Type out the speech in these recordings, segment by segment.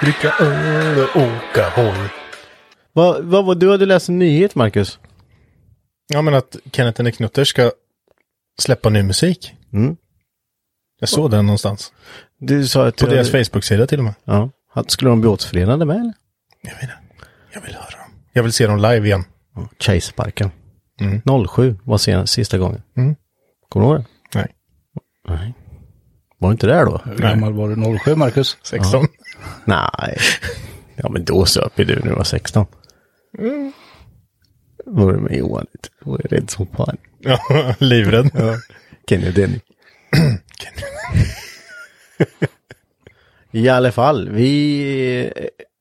Dricka öl och åka hoj. Vad, vad, vad, du hade läst en nyhet, Marcus? Ja, men att Kenneth and the Knutter ska släppa ny musik. Mm. Jag såg den någonstans. Du sa att... På deras Facebook-sida till och med. Ja. Skulle de bli återförenade med, eller? Jag vet inte. Jag vill höra dem. Jag vill se dem live igen. Chase-parken. Mm. 07 var sen, sista gången. Mm. Kommer du ihåg det? Nej. Var inte där då? Hur gammal var du 07, Marcus? 16. Nej. Ja, men då söp ju du när du var 16. Mm. Var du med Johan? Du var ju rädd som fan. Ja, livrädd. Kenny och Denny. I alla fall, vi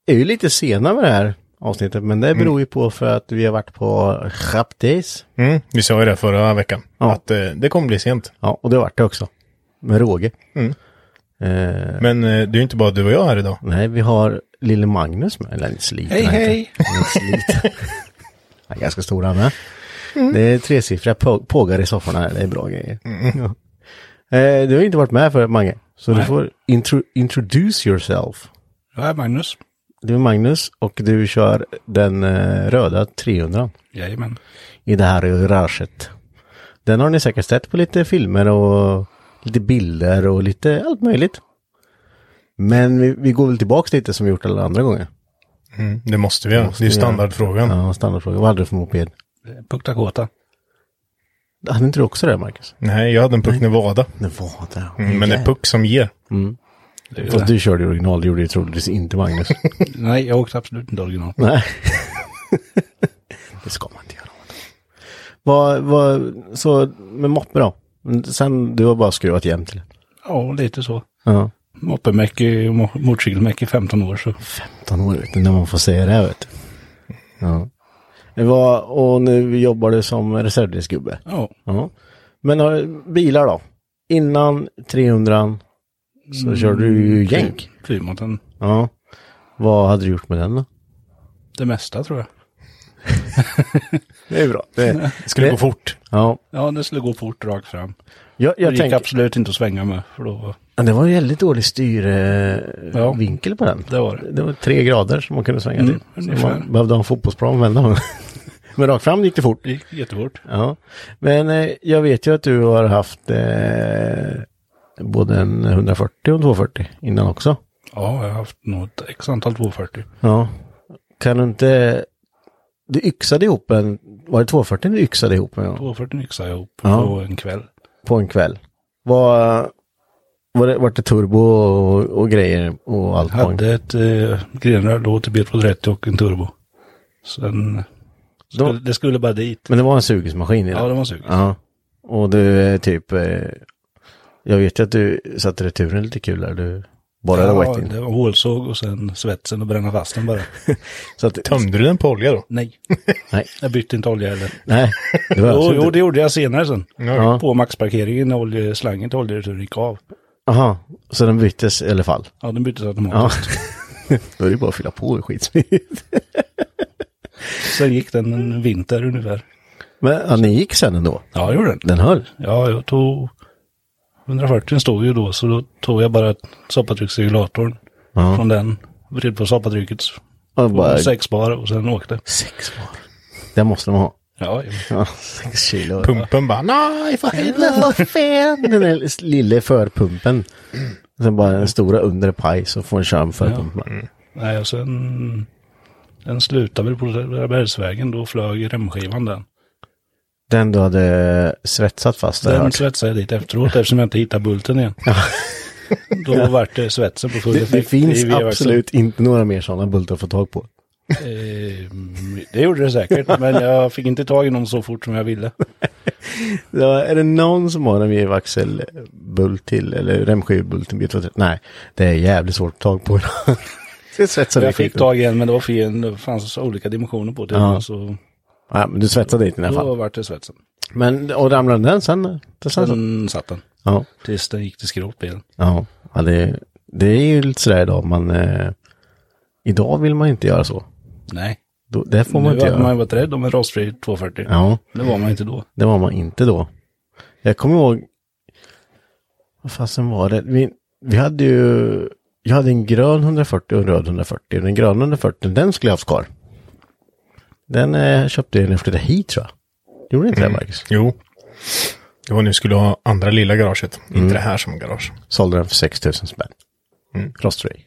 är ju lite sena med det här avsnittet, men det beror ju på för att vi har varit på Chapdays. Mm, vi sa ju det förra veckan. Ja. Att eh, det kommer bli sent. Ja, och det vart det också. Med råge. Mm. Eh, Men eh, det är ju inte bara du och jag här idag. nej, vi har lille Magnus med, eller en slit. Hej, hej! Han är ganska stor han med. Det är tresiffriga på- pågar i sofforna här, det är bra grejer. Ja. Eh, du har inte varit med för Mange, så du får intro, introduce yourself. Jag är Magnus. Du är Magnus och du kör den eh, röda 300 Jajamän. i det här garaget. Den har ni säkert sett på lite filmer och lite bilder och lite allt möjligt. Men vi, vi går väl tillbaka lite som vi gjort alla andra gånger. Mm, det måste vi göra. Det är vi göra. standardfrågan. Ja, standardfråga. Vad hade du för moped? Puktakota. Hade inte du också det, Marcus? Nej, jag hade en Puck Nevada. Det det. Mm, men det är Puck som ger. Det är ju Fast du körde original, det gjorde ju troligtvis inte Magnus. Nej, jag åkte absolut inte original. Nej. det ska man inte göra. Vad, vad, så med moppe då? Sen, du har bara skruvat jämnt till. Ja, lite så. Ja. Moppemäck i mo- motorcykelmäck i 15 år så. 15 år vet du, när man får säga det vet du. Ja. Det var, och nu jobbar du som reservdelsgubbe. Ja. Ja. Men har, bilar då? Innan 300 så körde du ju jänk. Flygmaten. Ja. Vad hade du gjort med den då? Det mesta tror jag. Det är bra. Det, Det skulle det- gå fort. Ja. Ja, det skulle gå fort rakt fram. Jag, Det jag gick tänker, absolut inte att svänga med. För då, Ja, det var en väldigt dålig styrvinkel Ja. vinkel på den. det var det. Det var tre grader som man kunde svänga Mm, till. Så man behövde ha en fotbollsplan att vända. Men rakt fram gick det fort. Det gick jättefort. Ja. Men eh, jag vet ju att du har haft eh, både en 140 och en 240 innan också. Ja, jag har haft något x antal 240. Ja. Kan du inte... Du yxade ihop en... Var det 240 du yxade ihop med? 240 yxade jag ihop Ja. på en kväll. På en kväll. Var, var, det, var det turbo och, och grejer och allt en Hade ett eh, grenrör då till B230 och en turbo. Sen... Då- Skulle, det skulle bara dit. Men det var en sugesmaskin? Ja, det var suget. Ja. Och du typ... Jag vet ju att du satte returen lite kul där. Du borrade ja, white in. det var hålsåg och sen svetsen och bränna fast den bara. Så att, Tömde du den på olja då? Nej, nej, jag bytte inte olja heller. nej. Det var Jo, jo, det gjorde jag senare sen. Ja. På maxparkeringen när oljeslangen till oljereturen gick av. Aha, så den byttes i alla fall. Ja, den byttes Ja. automatiskt. Då är det bara att fylla på skitsmidigt. Sen gick den en vinter ungefär. Men ja, ni gick sen ändå? Ja, det gjorde den. Den höll? Ja, jag tog... 140 stod ju då, så då tog jag bara soppatrycksregulatorn Ja. från den. Vred på soppatrycket. Bara, sex bar och sen åkte. sex var. Det måste de ha. Ja, Ja, sex kilo. Pumpen bara, nej för helvete. Men vad fan, den där lilla förpumpen. Sen bara den stora undre paj så får en köra med förpumpen. nej och sen... Den slutade väl på Bergsvägen, då flög remskivan den. Den du hade svetsat fast. Den hört. svetsade jag dit efteråt eftersom jag inte hittade bulten igen. Då vart det svetsen på full Det, det effekt i finns absolut inte några mer sådana bultar att få tag på. Eh, det gjorde det säkert, men jag fick inte tag i någon så fort som jag ville. Ja, är det någon som har en vevaxelbult till eller remskivbult till B230? Nej, det är jävligt svårt att ta tag på. det jag fick tag i en, men det var fel. Det fanns olika dimensioner på det. Ja. Så Ja, men du svetsade dit i alla då fall. vart det svetsen. Men, och ramlade den sen? Det sen? Sen satt den. Ja. Tills den gick till skrotbilen. Ja, ja det, det är ju lite sådär idag. Man, eh, idag vill man inte göra så. Nej. Då, det får man nu inte göra. man ju varit rädd om en rostfri 240. Ja, Det var man inte då. det var man inte då. Jag kommer ihåg, vad fasen var det? Vi, vi hade ju, jag hade en grön 140 och en röd 140. Den gröna 140, den skulle jag haft kvar. Den eh, köpte jag när jag flyttade hit tror jag. Gjorde inte det Marcus? Jo. Det var när vi skulle ha andra lilla garaget. Inte det här som garage. Sålde den för 6000 spänn. Mm. Rostfri.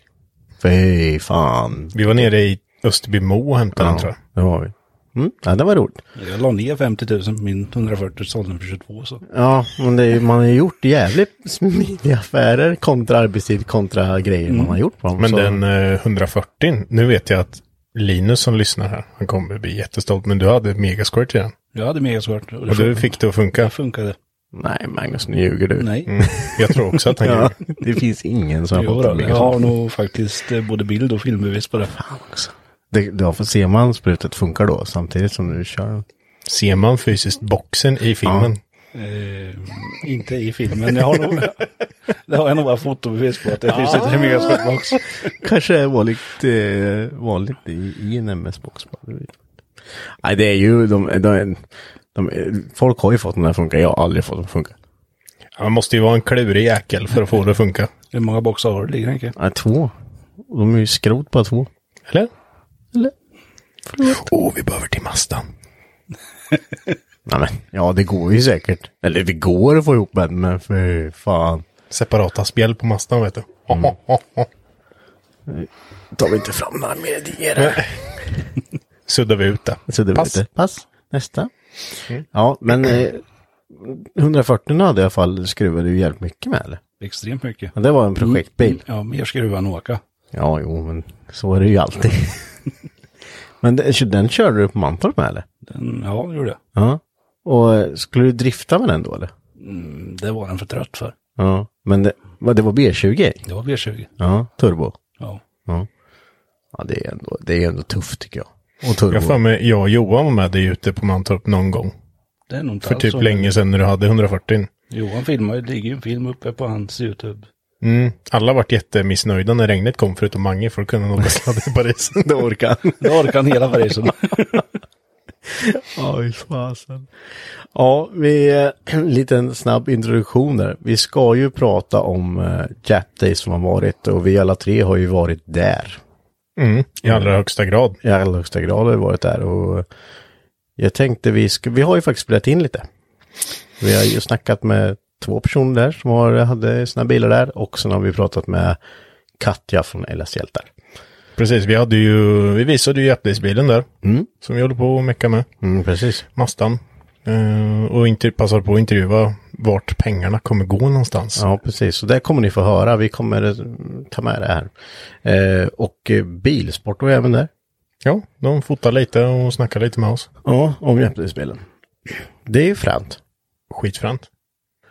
Fy fan. Vi var nere i Österbymo och hämtade den tror jag. det var vi. Mm. Ja, det var roligt. Jag la ner 50 000 på min 140 sålde den för 22 så. Ja, men det är, man har gjort jävligt smidiga affärer kontra arbetstid kontra grejer man har gjort på dem. Men så, den eh, 140, nu vet jag att Linus som lyssnar här, han kommer bli jättestolt, men du hade megasquirt i den. Jag hade megasvart. Och Och du fick det att funka. Det funkade. Nej, Magnus, nu ljuger du. Nej. Mm. Jag tror också att han Ja, gjorde. det finns ingen som har fått en jag har nog faktiskt eh, både bild och filmbevis på det. också. Det, då får se man sprutet funkar då samtidigt som du kör. Ser man fysiskt boxen i filmen? Eh, inte i filmen. Jag har nog, det har jag nog bara fotobevis på att det finns ett megasvartbox. Kanske är vanligt, eh, vanligt i, i en MS-box. Nej, det är ju de, de, de, folk har ju fått den att funka. Jag har aldrig fått den att funka. Ja, Man måste ju vara en klurig jäkel för att få det att funka. Hur många boxar har du ligger Henke? Nej, två. De är ju skrot bara två. Eller? Eller? Åh, vi behöver till Mastan. Nej, men, ja, det går ju säkert. Eller det går att få ihop en, men för fan. Separata spjäll på Mastan vet du. Tar vi inte fram några medier. Suddar vi ut det. Så det Pass. Pass. Pass. Nästa. Ja, men eh, 140 hade i alla fall skruvade ju jävligt mycket med eller? Extremt mycket. Men det var en projektbil. Ja, mer skruvar än åka. Ja, jo, men så är det ju alltid. men det, den körde du på Mantorp med eller? Den, ja, det gjorde jag. Ja. Och skulle du drifta med den då eller? Mm, det var den för trött för. Ja. Men det, vad, det var B20? Det var V20. Ja, turbo. Ja. Ja. Ja, det är ändå, det är ändå tufft tycker jag. Och turbo. Jag för mig, jag och Johan var med dig ute på Mantorp någon gång. Det är nog inte För alls typ så- länge sedan när du hade 140. Johan filmar ju, det ligger ju en film uppe på hans YouTube. Mm. Alla vart jättemissnöjda när regnet kom förutom Mange för att kunna åka sladd i Paris. det orkar han. Det orkar han hela Parisen. Oj, fasen. Ja, vi, eh, en liten snabb introduktion där. Vi ska ju prata om uh, Jap Day som har varit och vi alla tre har ju varit där. Mm. I allra högsta grad. I allra högsta grad har vi varit där och jag tänkte vi ska, vi har ju faktiskt spelat in lite. Vi har ju snackat med två personer där som har, hade sina bilar där och sen har vi pratat med Katja från LS Hjältar. Precis, vi hade ju, vi visade ju Japlis-bilen där. Som vi håller på att mecka med. Mm, precis. Mastan. Eh, och inte, passar på att intervjua vart pengarna kommer gå någonstans. Ja, precis. Så det kommer ni få höra. Vi kommer ta med det här. Eh, och eh, Bilsport var även där. Ja, de fotar lite och snackar lite med oss. Ja, om Jämtlandsspelen. Det är ju fränt. Skitfränt.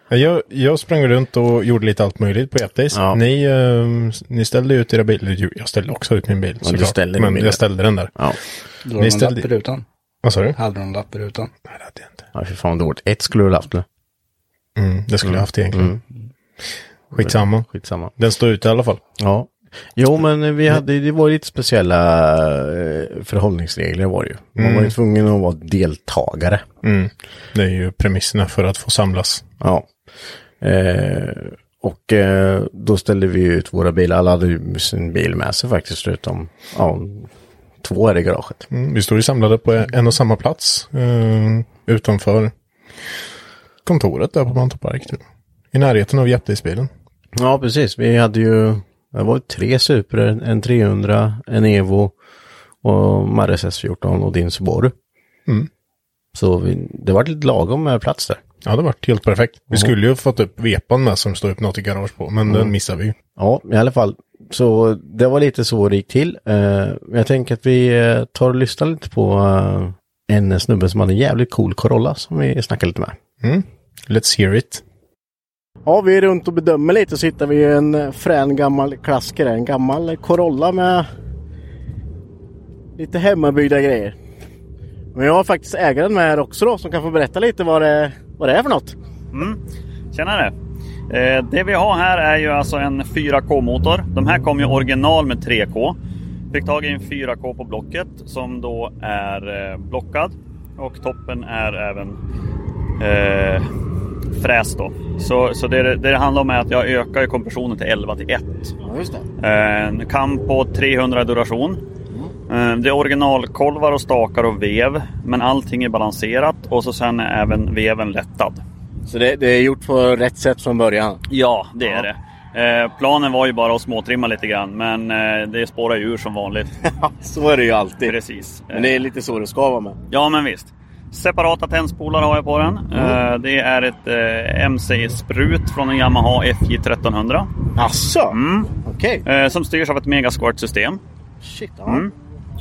Jag, jag sprang runt och gjorde lite allt möjligt på Japdays. Ja. Ni, eh, ni ställde ut era bilar. Jag ställde också ut min bil. du såklart. Men bil där. jag ställde den där. Ja. Då Ni ställde- lapp i rutan. Vad sa du? Hade de en lapp i rutan? Nej, det hade jag inte. Ja, för fan dåligt. Ett skulle du ha haft nu. Mm, det skulle jag haft egentligen. Skitsamma. Skitsamma. Den står ute i alla fall. Ja. Jo, men vi hade, det var lite speciella eh, förhållningsregler var det ju. Man var ju tvungen att vara deltagare. Mm. Det är ju premisserna för att få samlas. Ja. Eh, och eh, då ställde vi ut våra bilar. Alla hade ju sin bil med sig faktiskt, utom ja, två är i garaget. Mm, vi står ju samlade på en och samma plats. Eh, utanför kontoret där på Mantorp typ. I närheten av Japdays-bilen. Ja, precis. Vi hade ju, det var tre Supra, en 300, en Evo och Mares S14 och din Subaru. Mm. Så vi, det var lite lagom med plats där. Ja, det vart helt perfekt. Vi skulle ju fått upp vepan med som står upp något i garage på, men den missade vi ju. Ja, i alla fall. Så det var lite så det gick till. Eh, jag tänker att vi eh, tar och lyssnar lite på eh, en snubbe som hade en jävligt cool Corolla som vi snackade lite med. Mm. Let's hear it. Ja, vi är runt och bedömer lite så hittar vi en eh, frän gammal klassiker, en gammal Corolla med lite hemmabyggda grejer. Men jag har faktiskt ägaren med här också då som kan få berätta lite vad det, vad det är för något. Mm. Tjenare! Eh, det vi har här är ju alltså en 4K-motor. De här kom ju original med 3K. Fick tag i en 4K på blocket som då är eh, blockad. Och toppen är även eh, fräs då. Så, så det, det det handlar om är att jag ökar kompressionen till 11 till 1. Ja, just det. Eh, En kam på 300 duration. Eh, Det är originalkolvar och stakar och vev. Men allting är balanserat och så sen är även veven lättad. Så det, det är gjort på rätt sätt från början? Ja, det är det. Eh, planen var ju bara att småtrimma lite grann, men eh, det spårar ju ur som vanligt. så är det ju alltid. Precis. Men det är lite så det ska vara med. Ja, men visst. Separata tändspolar har jag på den. Eh, det är ett eh, MC-sprut från en Yamaha FJ 1300. Asså? Mm. Okej. Eh, som styrs av ett Megasquirt-system. Shit, ja. Mm.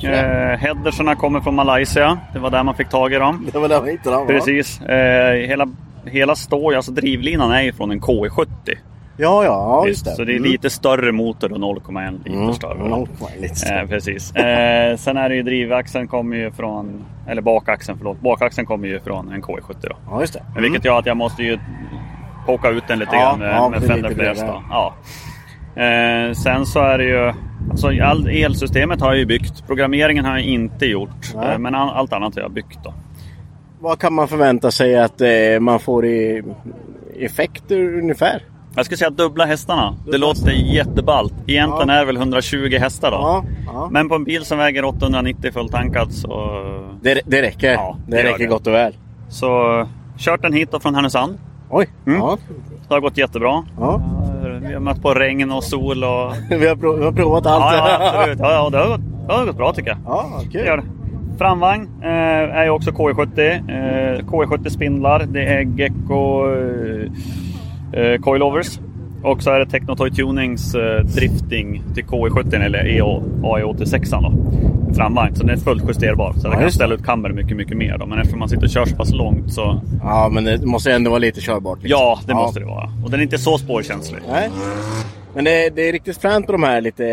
Eh, headersarna kommer från Malaysia. Det var där man fick tag i dem. Det var där vi hittade dem? Precis. Eh, hela, hela står ju- alltså drivlinan är ju från en KE70. Ja, ja, ja just det. Så det är lite större motor och 0,1 liter Mm, större. 0,1 liter större. Eh, precis. Eh, sen är det ju drivaxeln kommer ju från, eller bakaxeln förlåt. Bakaxeln kommer ju från en KE70 då. Ja, just det. Men Vilket gör att jag måste ju poka ut den lite Ja, grann med, ja, med fender. Ja. Eh, sen så är det ju, alltså all, elsystemet har jag ju byggt. Programmeringen har jag inte gjort. Nej. Eh, men all, allt annat har jag byggt då. Vad kan man förvänta sig att eh, man får i effekter ungefär? Jag skulle säga dubbla hästarna. Det låter jätteballt. Egentligen är det väl 120 hästar då. Ja, ja. Men på en bil som väger 890 fulltankad så... Det, det räcker. Ja, det, det räcker det. gott och väl. Så kört den hit då från Härnösand. Oj, Mm. ja. Det har gått jättebra. ja. Vi har mött på regn och sol och... Vi, har prov, vi har provat allt. Ja, ja absolut. Ja, ja, det, har gått, det har gått bra tycker jag. Ja, kul. gör det. Framvagn eh, är ju också KE70. Eh, KE70 spindlar. Det är Gecko eh, eh, coilovers. Och så är det Technotoy Tunings eh, drifting till KE70 eller E EO, AE86 då. Framvagn. Så den är fullt justerbar. Så Ja, den kan ställa ut kammer mycket, mycket mer. Då. Men eftersom man sitter och kör så pass långt så... Ja, men det måste ändå vara lite körbart. liksom. Ja, det måste det vara. Och den är inte så spårkänslig. Nej. Men det, det är riktigt fränt på de här lite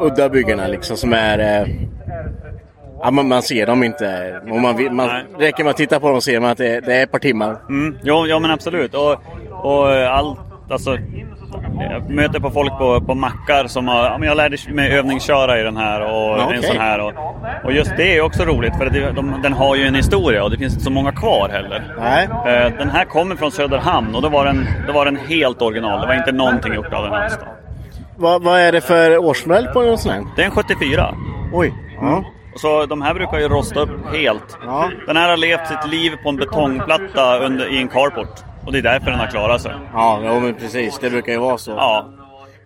udda byggena liksom som är... Eh, ja, man, man ser dem inte. Och man, man, räcker med att titta på dem och ser man att det, det är ett par timmar. Mm, ja, ja men absolut. Och, och allt, alltså, jag möter på folk på, på mackar som har, ja, men jag lärde mig övningsköra i den här och Ja, en sån här. Och, och just det är också roligt för det, de, den har ju en historia och det finns inte så många kvar heller. Nej. Eh, Den här kommer från Söderhamn och då var den, då var den helt original. Det var inte någonting gjort av den alls. Vad, vad är det för årsmodell på en sån här? Det är en 74. Oj. Ja. Så de här brukar ju rosta upp helt. Ja. Den här har levt sitt liv på en betongplatta under, i en carport. Och det är därför den har klarat sig. Ja, ja, men precis. Det brukar ju vara så. Ja.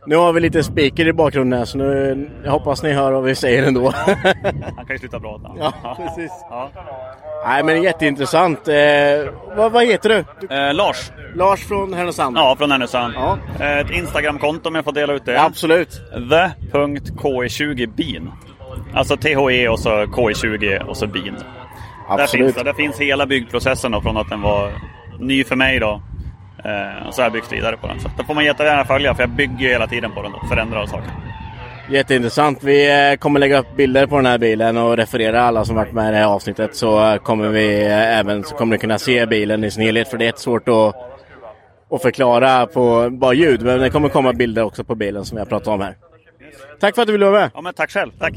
Nu har vi lite speaker i bakgrunden här, så nu, jag hoppas ni hör vad vi säger ändå. Han kan ju sluta prata. Ja, precis. Ja. Nej, men jätteintressant. Eh, vad, vad heter du? du? Eh, Lars. Lars från Härnösand? Ja, från Härnösand. Ja. Eh, Ett Instagramkonto om jag får dela ut det. Absolut. The.ke20bin. Alltså THE och så KE20 och så bin. Där Absolut. finns, det. där finns hela byggprocessen då, från att den var ny för mig då. Eh, och så har jag byggt vidare på den. Så det får man jättegärna följa för jag bygger ju hela tiden på den då. Förändrar saker. Jätteintressant. Vi eh, kommer lägga upp bilder på den här bilen och referera alla som varit med i det här avsnittet. Så eh, kommer vi även så kommer ni kunna se bilen i sin helhet. För det är svårt att, att förklara på bara ljud. Men det kommer komma bilder också på bilen som vi har pratat om här. Tack för att du ville vara med. Ja men tack själv. Tack.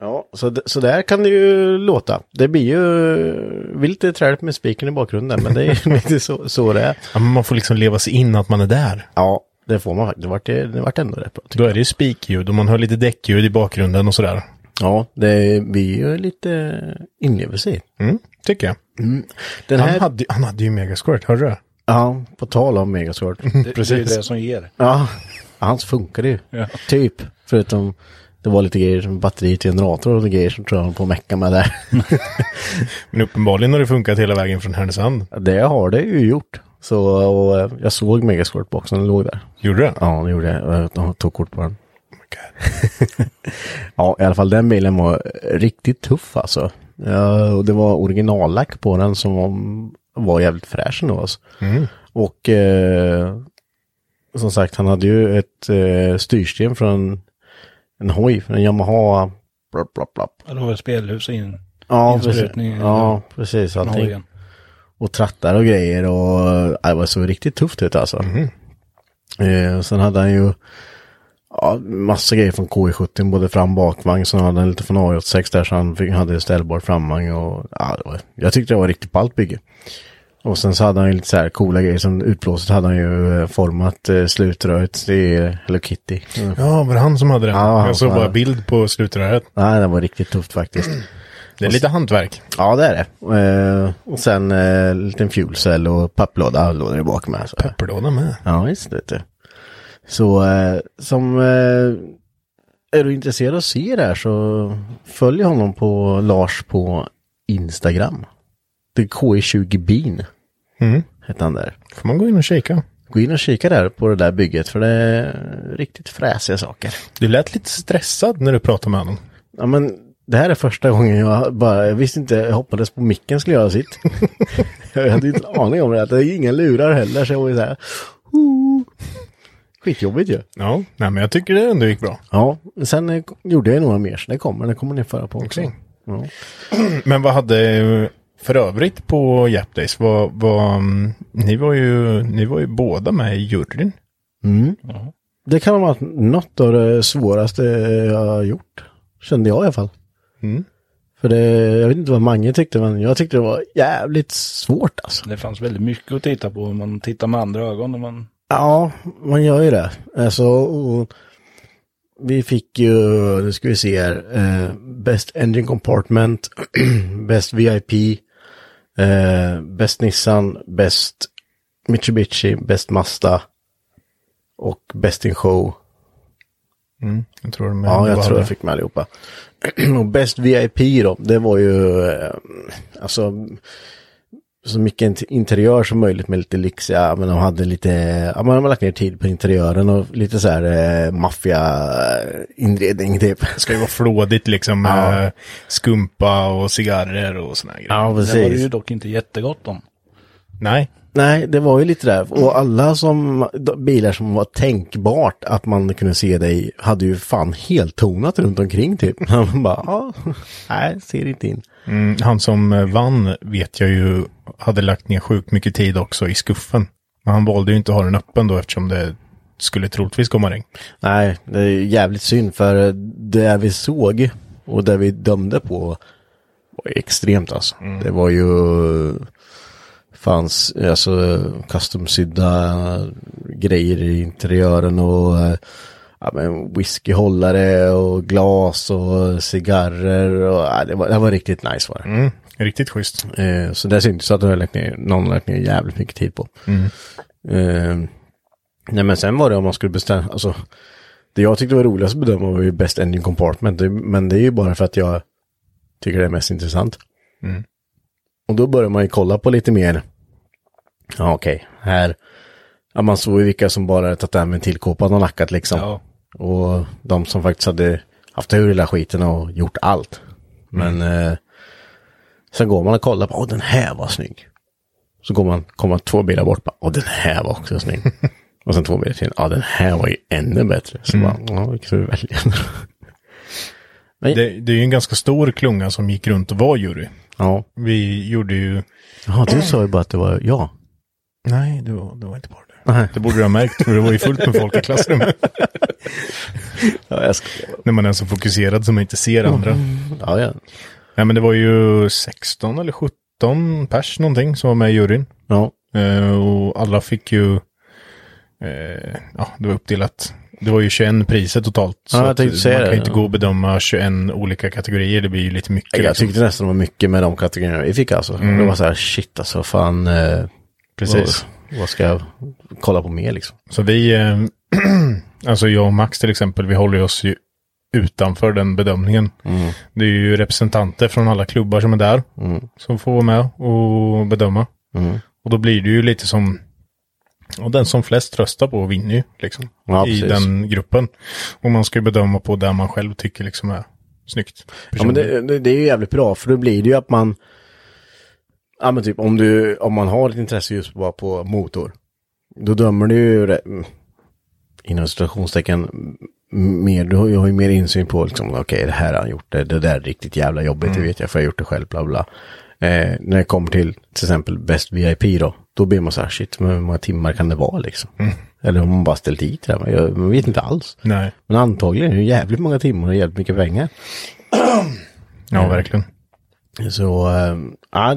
Ja, så, så där kan det ju låta. Det blir ju vi är lite träligt med spiken i bakgrunden, men det är lite så, så det är. Ja, men man får liksom leva sig in att man är där. Ja, det får man faktiskt. Det vart, det vart ändå rätt bra. Då är det ju spikljud och man hör lite däckljud i bakgrunden och sådär. Ja, det blir ju lite inlevelse i. Mm, tycker jag. Den Han, här, hade, han hade ju Megasquirt, hörde du? ja, på tal om Megasword. Det, det är det som ger. ja, hans funkade ju. Ja. Typ. Förutom det var lite grejer som batteri till generator och grejer som tror jag på att mecka med där. Men uppenbarligen har det funkat hela vägen från Härnösand. det har det ju gjort. Så och, eh, jag såg Megasword-boxen, den låg där. Gjorde det? Ja, det gjorde jag. Jag tog kort på den. ja, i alla fall den bilen var riktigt tuff alltså. Ja, och det var originallack på den som var, var jävligt fräsch ändå. Alltså. Och eh, som sagt, han hade ju ett eh, styrsystem från en hoj, från en Yamaha. Blapp, blapp, blapp. Ja, Det var spelhus in. Ja, precis. Ja, precis. Allting. hojen. Och trattar och grejer och ja, det var så riktigt tufft ut alltså. Eh, sen hade han ju ja, massa grejer från KI70, både fram och bakvagn. Sen hade han lite från AJ86 där så han fick, hade ställbar framvagn och ja, det var, jag tyckte det var riktigt ballt bygge. Och sen så hade han ju lite så här coola grejer som utblåset hade han ju eh, format eh, slutröret till Hello Kitty. Mm. Ja, var det han som hade den? Ja, jag såg bara bild på slutröret. Nej, det var riktigt tufft faktiskt. Det är lite hantverk. Ja, det är det. Eh, och sen eh, en liten fuelcell och papplåda låg där bak med. Så. Pepperlåda med. Ja, visst vet du. Så eh, som eh, är du intresserad av att se det här så följ honom på Lars på Instagram. Det är KE20bin. Mm. Heter han där. Får man gå in och kika. Gå in och kika där på det där bygget för det är riktigt fräsiga saker. Du lät lite stressad när du pratade med honom. Ja men det här är första gången jag bara, jag visste inte, jag hoppades på micken skulle göra sitt. jag hade inte en aning om det, det är inga lurar heller så jag var ju så här. Skitjobbigt ju. Ja, nej men jag tycker det ändå gick bra. Ja, sen gjorde jag några mer så det kommer, det kommer ni föra på också. Okej. Ja. Men vad hade för övrigt på Japdays? Vad, vad, mm, ni, var ju, ni var ju båda med i juryn. Mm. Det kan ha varit något av det svåraste jag har gjort. Kände jag i alla fall. Mm. För det, jag vet inte vad Mange tyckte men jag tyckte det var jävligt svårt alltså. Det fanns väldigt mycket att titta på. om Man tittar med andra ögon. När man... Ja, man gör ju det. Alltså, vi fick ju, nu ska vi se här, eh, Best Engine Compartment, Best VIP, eh, Best Nissan, Best Mitsubishi, Best Mazda och Best in Show. Mm. Jag tror de Ja, jag tror jag fick med allihopa. och Best VIP då, det var ju eh, alltså så mycket int- interiör som möjligt med lite lyxiga, men de hade lite, ja man har lagt ner tid på interiören och lite så här eh, maffia inredning typ. Det ska ju vara flådigt liksom med skumpa och cigarrer och såna här grejer. Ja, Det var det precis. ju dock inte jättegott om. Nej, Nej, det var ju lite där. Och alla som, bilar som var tänkbart att man kunde se i, hade ju fan helt tonat runt omkring typ. Man bara, nej, ser inte in. mm, han som eh, vann vet jag ju hade lagt ner sjukt mycket tid också i skuffen. Men han valde ju inte att ha den öppen då eftersom det skulle troligtvis komma regn. Nej, det är jävligt synd för det vi såg och det vi dömde på var extremt alltså. Det var ju fanns alltså custom-sydda grejer i interiören och eh, ja, men whiskyhållare och glas och cigarrer och ja, det, var, det var riktigt nice var det. Mm, riktigt schysst. Eh, så det syntes att det har lagt ner, någon lagt ner jävligt mycket tid på. Eh, Nej men sen var det om man skulle bestämma, alltså det jag tyckte var roligast att bedöma var ju Best Engine Compartment, men det är ju bara för att jag tycker det är mest intressant. Mm. Och då börjar man ju kolla på lite mer, ja okej, här, ja man såg ju vilka som bara hade tagit den ventilkåpan och lackat liksom. Ja. Och de som faktiskt hade haft ur hela skiten och gjort allt. Men eh, sen går man och kollar på, åh den här var snygg. Så går man, kommer man två bilar bort, bara, åh den här var också snygg. och sen två bilar till, ja den här var ju ännu bättre. Så bara, ja vilken ska vi välja? Men, Det, det är ju en ganska stor klunga som gick runt och var jury. ja. Vi gjorde ju... ja, du sa ju bara att det var jag. Nej, det var, det var inte bara det. Nej. Det borde du ha märkt, för det var ju fullt med folk i klassrummet. Ja, jag ska... När man är så fokuserad som man inte ser andra. ja, ja. Nej, men det var ju 16 eller 17 pers någonting som var med i juryn. ja. Eh, och alla fick ju... Eh, ja, det var uppdelat. Det var ju 21 priser totalt. Ja, jag att tänkte säga man kan det, inte gå och bedöma 21 olika kategorier. Det blir ju lite mycket. Jag liksom. tyckte nästan det var mycket med de kategorierna vi fick alltså. Det var så här, shit alltså, fan. Eh, Precis. Vad, vad ska jag kolla på mer liksom? Så vi, eh, alltså jag och Max till exempel, vi håller oss ju utanför den bedömningen. Det är ju representanter från alla klubbar som är där som får vara med och bedöma. Och då blir det ju lite som, och den som flest röstar på vinner ju liksom. Ja, I den gruppen. Och man ska ju bedöma på där man själv tycker liksom är snyggt. Ja men det, det, det är ju jävligt bra för då blir det ju att man Ja men typ om du, om man har ett intresse just bara på motor. Då dömer du ju det, mm, inom situationstecken mer, du har, jag har ju mer insyn på liksom, okej det här har han gjort, det, det där är riktigt jävla jobbigt, det vet jag för jag har gjort det själv, bla bla. Eh, när det kommer till till exempel Best VIP då, då blir man så här, shit, men hur många timmar kan det vara liksom? Eller om man bara ställt dit det, man, jag, man vet inte alls. Nej, Men antagligen är det jävligt många timmar och jävligt mycket pengar. ja verkligen. Så, äh, ja,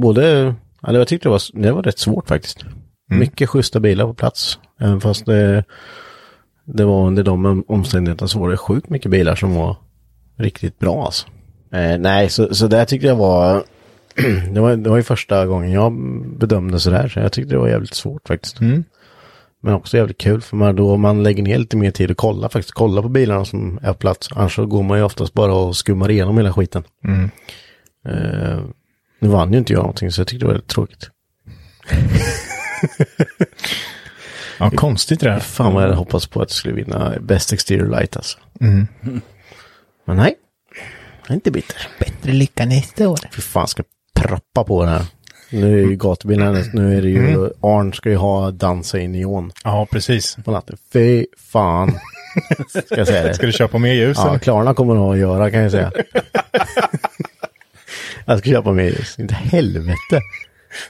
både, ja, jag tyckte det var, det var rätt svårt faktiskt. Mycket schyssta bilar på plats. Även fast det, det var under de omständigheterna så var det sjukt mycket bilar som var riktigt bra alltså. Eh, nej, så, så det tyckte jag var, det var, det var ju första gången jag bedömde sådär, så jag tyckte det var jävligt svårt faktiskt. Men också jävligt kul för man, då man lägger ner lite mer tid och kolla faktiskt, kolla på bilarna som är på plats. Annars så går man ju oftast bara och skummar igenom hela skiten. Eh, nu vann ju inte jag någonting så jag tyckte det var väldigt tråkigt. Ja, konstigt det där. Fan vad jag hade hoppats på att jag skulle vinna Best Exterior Light alltså. Men nej, jag är inte bitter. Bättre lycka nästa år. Fy fan ska proppa på den här. Nu är ju gatubilen, nu är det ju, Arn ska ju ha dansa i neon Ja, precis. på natten. Fy fan. Ska jag säga det. Ska du köpa mer ljus? Ja, eller? Klarna kommer nog att göra kan jag säga. jag ska köpa ljus. Inte helvete.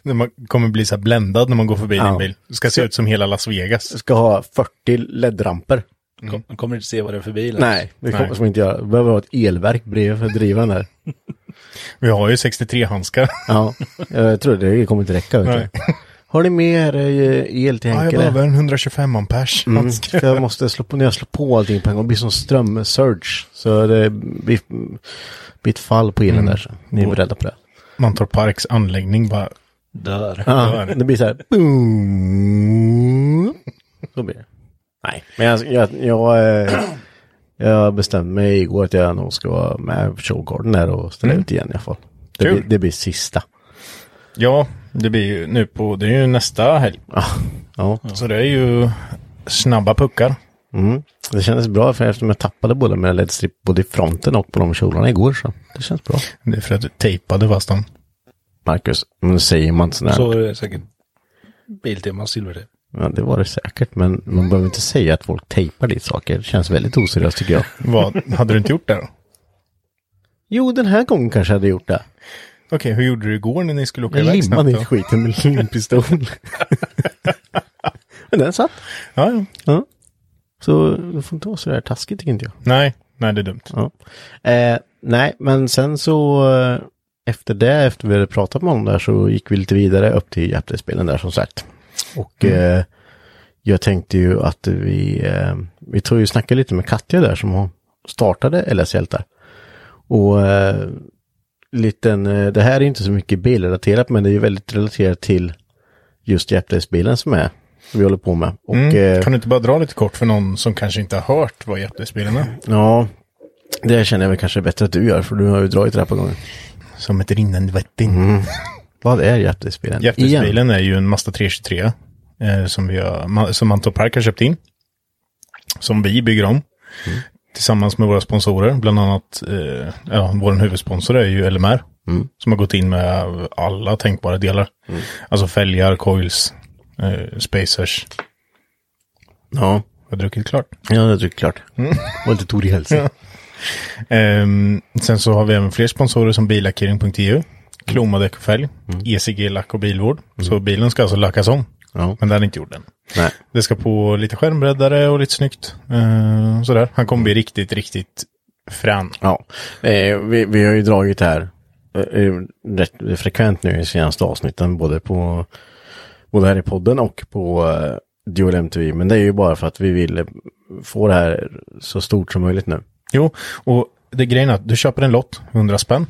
När man kommer bli så här bländad när man går förbi Ja. din bil. Det ska se ut som hela Las Vegas. Jag ska ha 40 LED-ramper. Man kommer inte se vad det är för bil. Nej, det kommer som inte göra. Det behöver ha ett elverk bredvid för att driva den där. Vi har ju 63-handskar. Ja, jag tror det kommer inte räcka. Vet. Har ni mer eh, el till Ja, jag Henke? behöver en 125 ampers Mm, jag måste slå på, när jag slår på allting på en gång, det blir som strömsurge. Så det blir, blir ett fall på elen där. Så ni är beredda på det. Mantorp Parks anläggning bara. Dör. Ja, det blir så här. Boom. Så blir det. Nej, men jag, jag, jag, eh, jag bestämde mig igår att jag nog ska vara med på showgarden där och ställa ut igen i alla fall. Det, blir, det blir sista. Ja, det blir ju nu på, det är ju nästa helg. Ja, ja. Så det är ju snabba puckar. Mm. Det kändes bra för eftersom jag tappade båda mina ledstrip både i fronten och på de kjolarna igår så det känns bra. Det är för att du tejpade fast dem. Marcus, men säger man sådär. Så är det säkert Biltema silvertejp. Ja, det var det säkert, men man behöver inte säga att folk tejpar dit saker. Det känns väldigt oseriöst tycker jag. Vad, hade du inte gjort det då? Jo, den här gången kanske jag hade gjort det. Okej, hur gjorde du igår när ni skulle åka Jag iväg limmade snabbt dit då? skiten med limpistol. men den satt. Ja, ja. Ja. Så det får inte vara sådär taskigt tycker inte jag. Nej, nej det är dumt. Ja. Eh, nej, men sen så eh, efter det, efter vi hade pratat med honom där så gick vi lite vidare upp till Jappley-spelen där som sagt. Och eh, jag tänkte ju att vi, eh, vi tror ju snacka lite med Katja där som startade LS-hjältar. Och eh, liten, eh, det här är inte så mycket bilrelaterat men det är ju väldigt relaterat till just Jappley-bilen som är vi håller på med. Och, Mm. eh, Kan du inte bara dra lite kort för någon som kanske inte har hört vad Jättespelen är? ja, det känner jag väl kanske bättre att du gör, för du har ju dragit det här på gången. Som ett rinnande vatten. Vad är? Igen. Jättespelen är ju en Mazda 323 eh, som, vi har, som Mantorp Park har köpt in. Som vi bygger om. Tillsammans med våra sponsorer, bland annat eh, ja, vår huvudsponsor är ju LMR. Som har gått in med alla tänkbara delar. Alltså fälgar, coils, eh, spacers. Ja, Har jag druckit klart? ja det är klart. Och inte Tori Hälsing. Ehm, sen så har vi även fler sponsorer som billackering.eu, Kloma däck och fälg, ECG lack och bilvård. Så bilen ska alltså lackas om. Ja. Men den är inte gjord än. Nej. Det ska på lite skärmbreddare och lite snyggt. Ehm, sådär. Han kommer bli riktigt, riktigt frän. Ja, eh, vi, vi har ju dragit det här eh, eh, rätt frekvent nu i senaste avsnitten, både på både här i podden och på eh, Dual MTV. Men det är ju bara för att vi vill få det här så stort som möjligt nu. Jo, och det är grejen att du köper en lott, 100 spänn.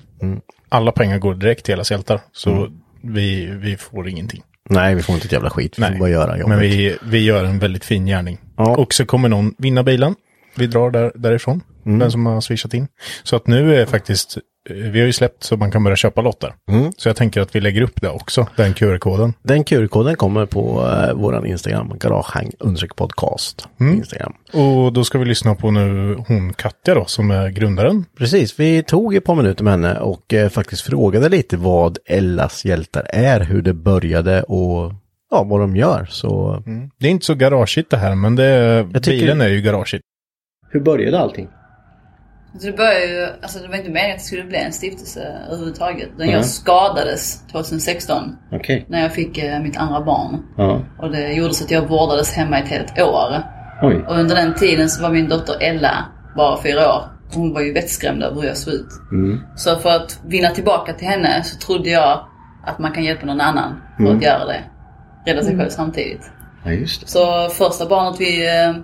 Alla pengar går direkt till hela hjältar. Så vi, vi får ingenting. Nej, vi får inte ett jävla skit. Vi får bara göra jobbet. Men vi, vi gör en väldigt fin gärning. Ja. Och så kommer någon vinna bilen. Vi drar där, därifrån. Mm. Den som har swishat in. Så att nu är faktiskt, vi har ju släppt så man kan börja köpa lotter. Mm. Så jag tänker att vi lägger upp det också, den QR-koden. Den QR-koden kommer på eh, våran Instagram, garagehang podcast. Mm. Instagram. Och då ska vi lyssna på nu hon Katja då, som är grundaren. Precis, vi tog ett par minuter med henne och eh, faktiskt frågade lite vad Ellas hjältar är, hur det började och ja, vad de gör. Så Det är inte så garageigt det här, men det, tycker- bilen är ju garageigt. hur började allting? Så det började ju, alltså det var inte meningen att det skulle bli en stiftelse överhuvudtaget. Utan Nej. jag skadades 2016 Okej. när jag fick eh, mitt andra barn. Ja. Och det gjorde så att jag vårdades hemma ett helt år. Oj. Och under den tiden så var min dotter Ella bara fyra år. Hon var ju vettskrämd över hur jag såg ut. Mm. Så för att vinna tillbaka till henne så trodde jag att man kan hjälpa någon annan för Mm. att göra det. Rädda sig själv samtidigt. Ja, just det. Så första barnet vi eh,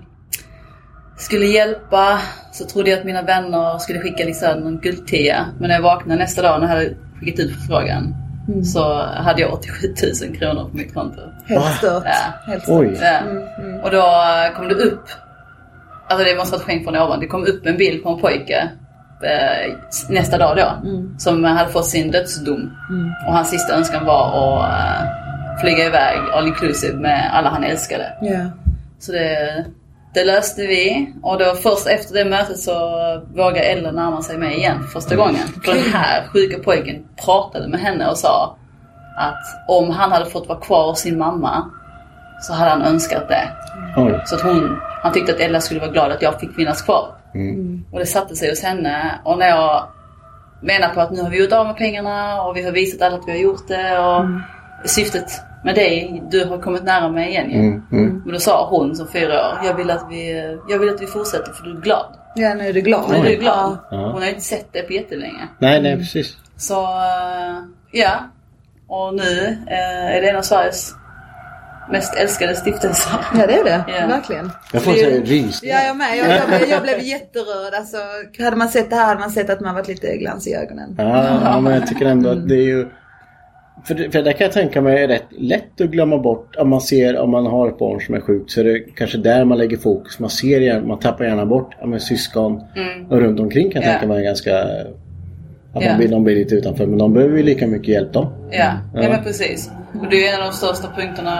skulle hjälpa så trodde jag att mina vänner skulle skicka liksom någon guldtia. Men när jag vaknade nästa dag när jag hade skickat ut förfrågan så hade jag 87 000 kronor på mitt konto. Helt stört. Ja. Helt stört. Ja. Och då kom det upp, alltså det måste ha varit skänk från ovan, det kom upp en bild på en pojke eh, nästa dag då. Som hade fått sin dödsdom. Och hans sista önskan var att eh, flyga iväg all inclusive med alla han älskade. Ja. Så det, det löste vi. Och då först efter det mötet så vågade Ella närma sig mig igen för första gången. För den här sjuka pojken pratade med henne och sa att om han hade fått vara kvar hos sin mamma så hade han önskat det. Oj. Så att hon, han tyckte att Ella skulle vara glad att jag fick finnas kvar. Och det satte sig hos henne. Och när jag menar på att nu har vi gjort av med pengarna och vi har visat alla att vi har gjort det. Och syftet med dig, du har kommit nära mig igen ju. Mm, mm. Men då sa hon som fyra år, jag vill att vi, jag vill att vi fortsätter för du är glad. Ja, nu är du glad. Nu är du glad. Ja. Hon har ju inte sett det på jättelänge. Nej, nej, precis. Så eh, ja. Och nu eh, är det en av Sveriges mest älskade stiftelser. Ja, det är det. Ja. Verkligen. Jag får säga rysningar. Ja, jag med. Jag, jag, blev, jag blev jätterörd. Alltså, hade man sett det här hade man sett att man varit lite glans i ögonen. Ja, ja, men jag tycker ändå att det är ju... För, det- för det kan jag tänka mig är rätt lätt att glömma bort. Om man ser om man har ett barn som är sjukt så är det kanske där man lägger fokus. Man ser gärna, man tappar gärna bort ja, men syskon och runt omkring kan jag Ja. tänka mig ganska... Att Ja. man blir, de blir lite utanför men de behöver ju lika mycket hjälp de. Ja, ja. Ja. men precis. Och det är en av de största punkterna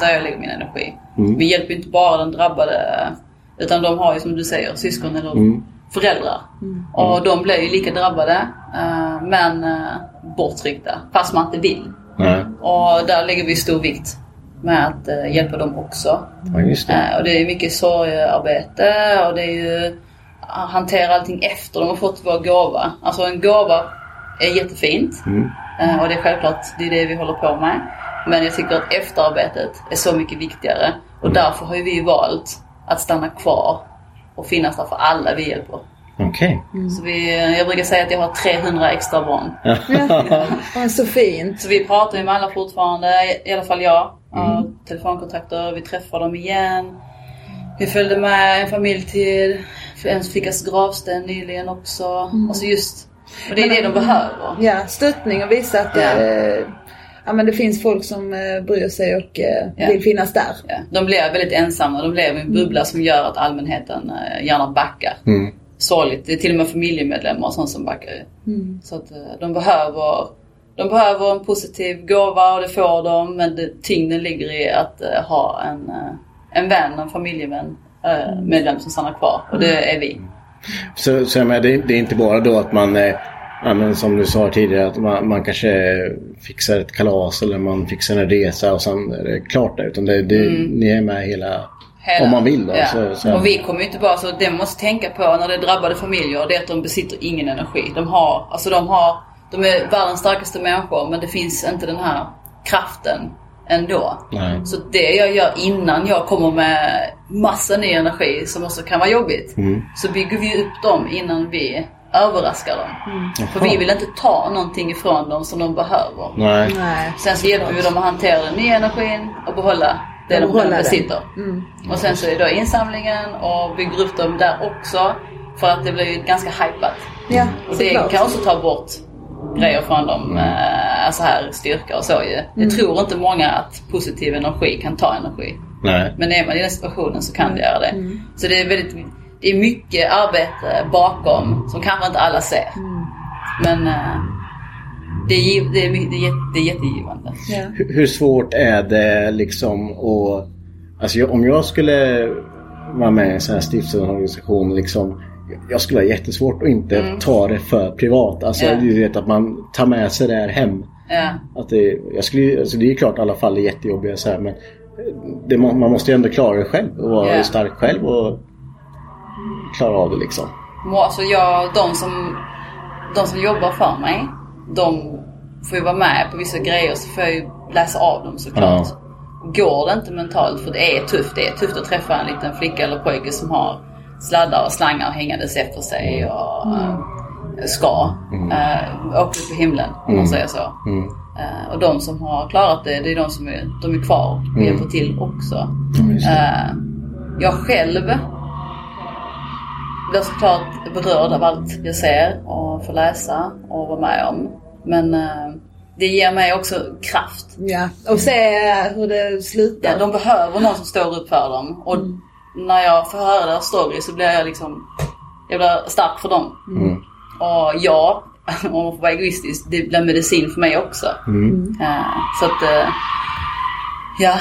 där jag lägger min energi. Mm. Vi hjälper inte bara den drabbade utan de har ju som du säger syskon eller Mm. Föräldrar. Och de blir ju lika drabbade eh, men uh, borttryckta fast man inte vill. Nej. Och där lägger vi stor vikt med att eh, hjälpa dem också. Ja, det. Eh, och det är mycket sorgarbete och det är ju att hantera allting efter de har fått vår gåva. Alltså en gåva är jättefint. Mm. Eh, och det är självklart det är det vi håller på med. Men jag tycker att efterarbetet är så mycket viktigare. Och därför har vi valt att stanna kvar och finnas där för alla vi hjälper. Okej. Så vi, jag brukar säga att jag har 300 extra barn. Ja, så fint. Så vi pratar ju med alla fortfarande, i alla fall jag. Har telefonkontakter, vi träffar dem igen. Vi följde med en familj till en flickas gravsten nyligen också. Alltså just, och det är det de behöver. Ja, stöttning och visa att, Ja. eh, ja, men det finns folk som eh, bryr sig och eh, Ja. vill finnas där. Ja. De blir väldigt ensamma. De lever i en bubbla som gör att allmänheten eh, gärna backar. Mm. Sorgligt. Det är till och med familjemedlemmar och sånt som backar. Mm. Så att eh, de behöver, de behöver en positiv gåva och det får de. Men det, tyngden ligger i att eh, ha en, eh, en vän, en familjevän, eh, medlem som stannar kvar. Och det är vi. Så, så jag menar, det, det är inte bara då att man, ja, men som du sa tidigare, att man, man kanske fixar ett kalas eller man fixar en resa och sen är det klart där. Utan det, det, Mm. ni är med hela, Hela- om man vill då. Ja. Så, så, Och vi kommer ju inte bara, så det måste tänka på när det är drabbade familjer, det är att de besitter ingen energi. De har, alltså de har, de är världens starkaste människor men det finns inte den här kraften ändå. Nej. Så det jag gör innan jag kommer med massa ny energi som också kan vara jobbigt. Mm. Så bygger vi upp dem innan vi överraskar dem. För vi vill inte ta någonting ifrån dem som de behöver. Nej. Nej. Sen så hjälper vi dem att hantera den nya energin och behålla det Och de behålla redan den. besitter. Mm. Och sen så är det då insamlingen och bygger upp dem där också. För att det blir ju ganska hypat. Ja, Och det såklart. kan också ta bort grejer från dem. Eh, alltså här styrka och så ju. Jag Mm. tror inte många att positiv energi kan ta energi. Nej. Men är man i den situationen så kan det göra det. Mm. Så det är väldigt det är mycket arbete bakom som kanske inte alla ser. Mm. Men eh, det, är, det, är, det, är, jätte- det är jättegivande. Ja. Hur, hur svårt är det liksom att... Alltså om jag skulle vara med i en sån här stiftelseorganisation liksom. Jag skulle ha jättesvårt att inte Mm. ta det för privat. Alltså Ja. du vet att man tar med sig det här hem. Ja. Att det, jag skulle, alltså det är klart att alla fall är jättejobbiga så här, men det, man måste ju ändå klara det själv och vara Ja. stark själv och klara av det liksom. Alltså jag, de som, de som jobbar för mig, de får ju vara med på vissa grejer så får jag ju läsa av dem såklart. Går det inte mentalt, för det är tufft. Det är tufft att träffa en liten flicka eller pojke som har sladdar och slangar hängandes efter sig och eh, ska uh, åka upp i himlen om man Mm. säger så. Mm. Eh, och de som har klarat det, det är de som är, de är kvar och Mm. hjälper till också. jag själv blir såklart berörd av allt jag ser och får läsa och vara med om. Men eh, det ger mig också kraft. Ja, och se hur det slutar. Ja, de behöver någon som står upp för dem. Och när jag får höra deras story så blir jag liksom, jag blir stark för dem. Mm. Och ja, om man får vara egoistisk, det blir medicin för mig också. Mm. Eh, så att, eh, ja,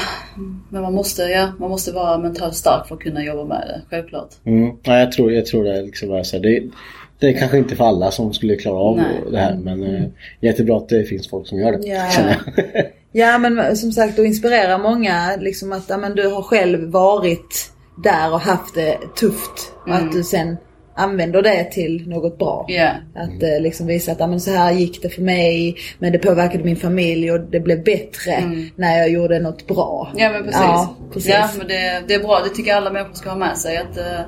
men man måste, ja, man måste vara mentalt stark för att kunna jobba med det, självklart. Mm. Ja, jag, tror, jag tror det liksom är så det, det är kanske inte för alla som skulle klara av Nej. det här men eh, jättebra att det finns folk som gör det. Ja. Ja men som sagt att inspirera många liksom att ja, men du har själv varit där och haft det tufft. Och Mm. att du sen använder det till något bra. Ja. Att eh, liksom visa att ja, men så här gick det för mig men det påverkade min familj och det blev bättre när jag gjorde något bra. Ja men precis. Ja, precis. Ja, men det, det är bra. Det tycker jag alla människor ska ha med sig. Att, eh,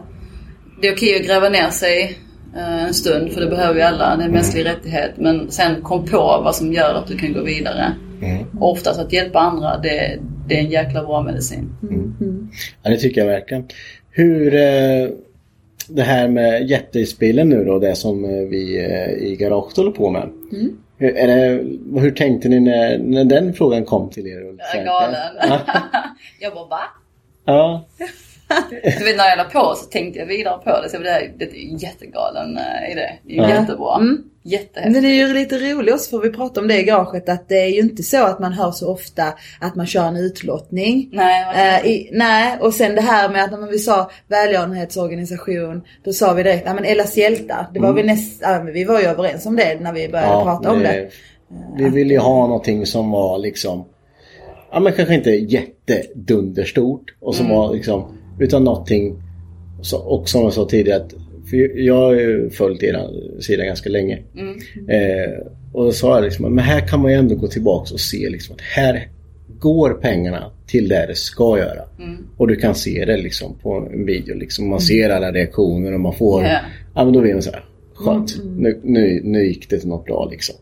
det är okej att gräva ner sig eh, en stund för det behöver vi alla. Det är en mänsklig rättighet. Men sen kom på vad som gör att du kan gå vidare. Och oftast att hjälpa andra det, det är en jäkla bra medicin. Ja, det tycker jag verkligen. Hur eh, det här med jättespelen nu då, det som eh, vi eh, i garaget håller på med. Mm. Hur, det, hur tänkte ni när, när den frågan kom till er? Jag är galen. jag bara va? Ja. Du vet när jag la på så tänkte jag vidare på det. Så det, här, det är jättegalen eh, idé. Det är ju Ja. jättebra. Mm. Jättehäftigt. Men det är ju lite roligt också för vi pratade om det i garaget att det är ju inte så att man hör så ofta att man kör en utlottning. Nej, Eh, i, nej, och sen det här med att när vi sa välgörenhetsorganisation då sa vi direkt, ja men Ellas hjältar. Det var Mm. vi näst, ja, vi var ju överens om det när vi började prata om det. Vi ville ju ha någonting som var liksom Ja men kanske inte jättedunderstort och som Mm. var liksom Utan någonting Och som jag sa tidigare att för Jag har ju följt er sida ganska länge. Mm. eh, Och då sa jag liksom Men här kan man ju ändå gå tillbaks och se liksom att här Går pengarna till det det ska göra. Mm. Och du kan se det liksom på en video liksom. Man ser alla reaktioner och man får Ja. Ja men då blir man så här Skönt, nu, nu, nu gick det till något bra liksom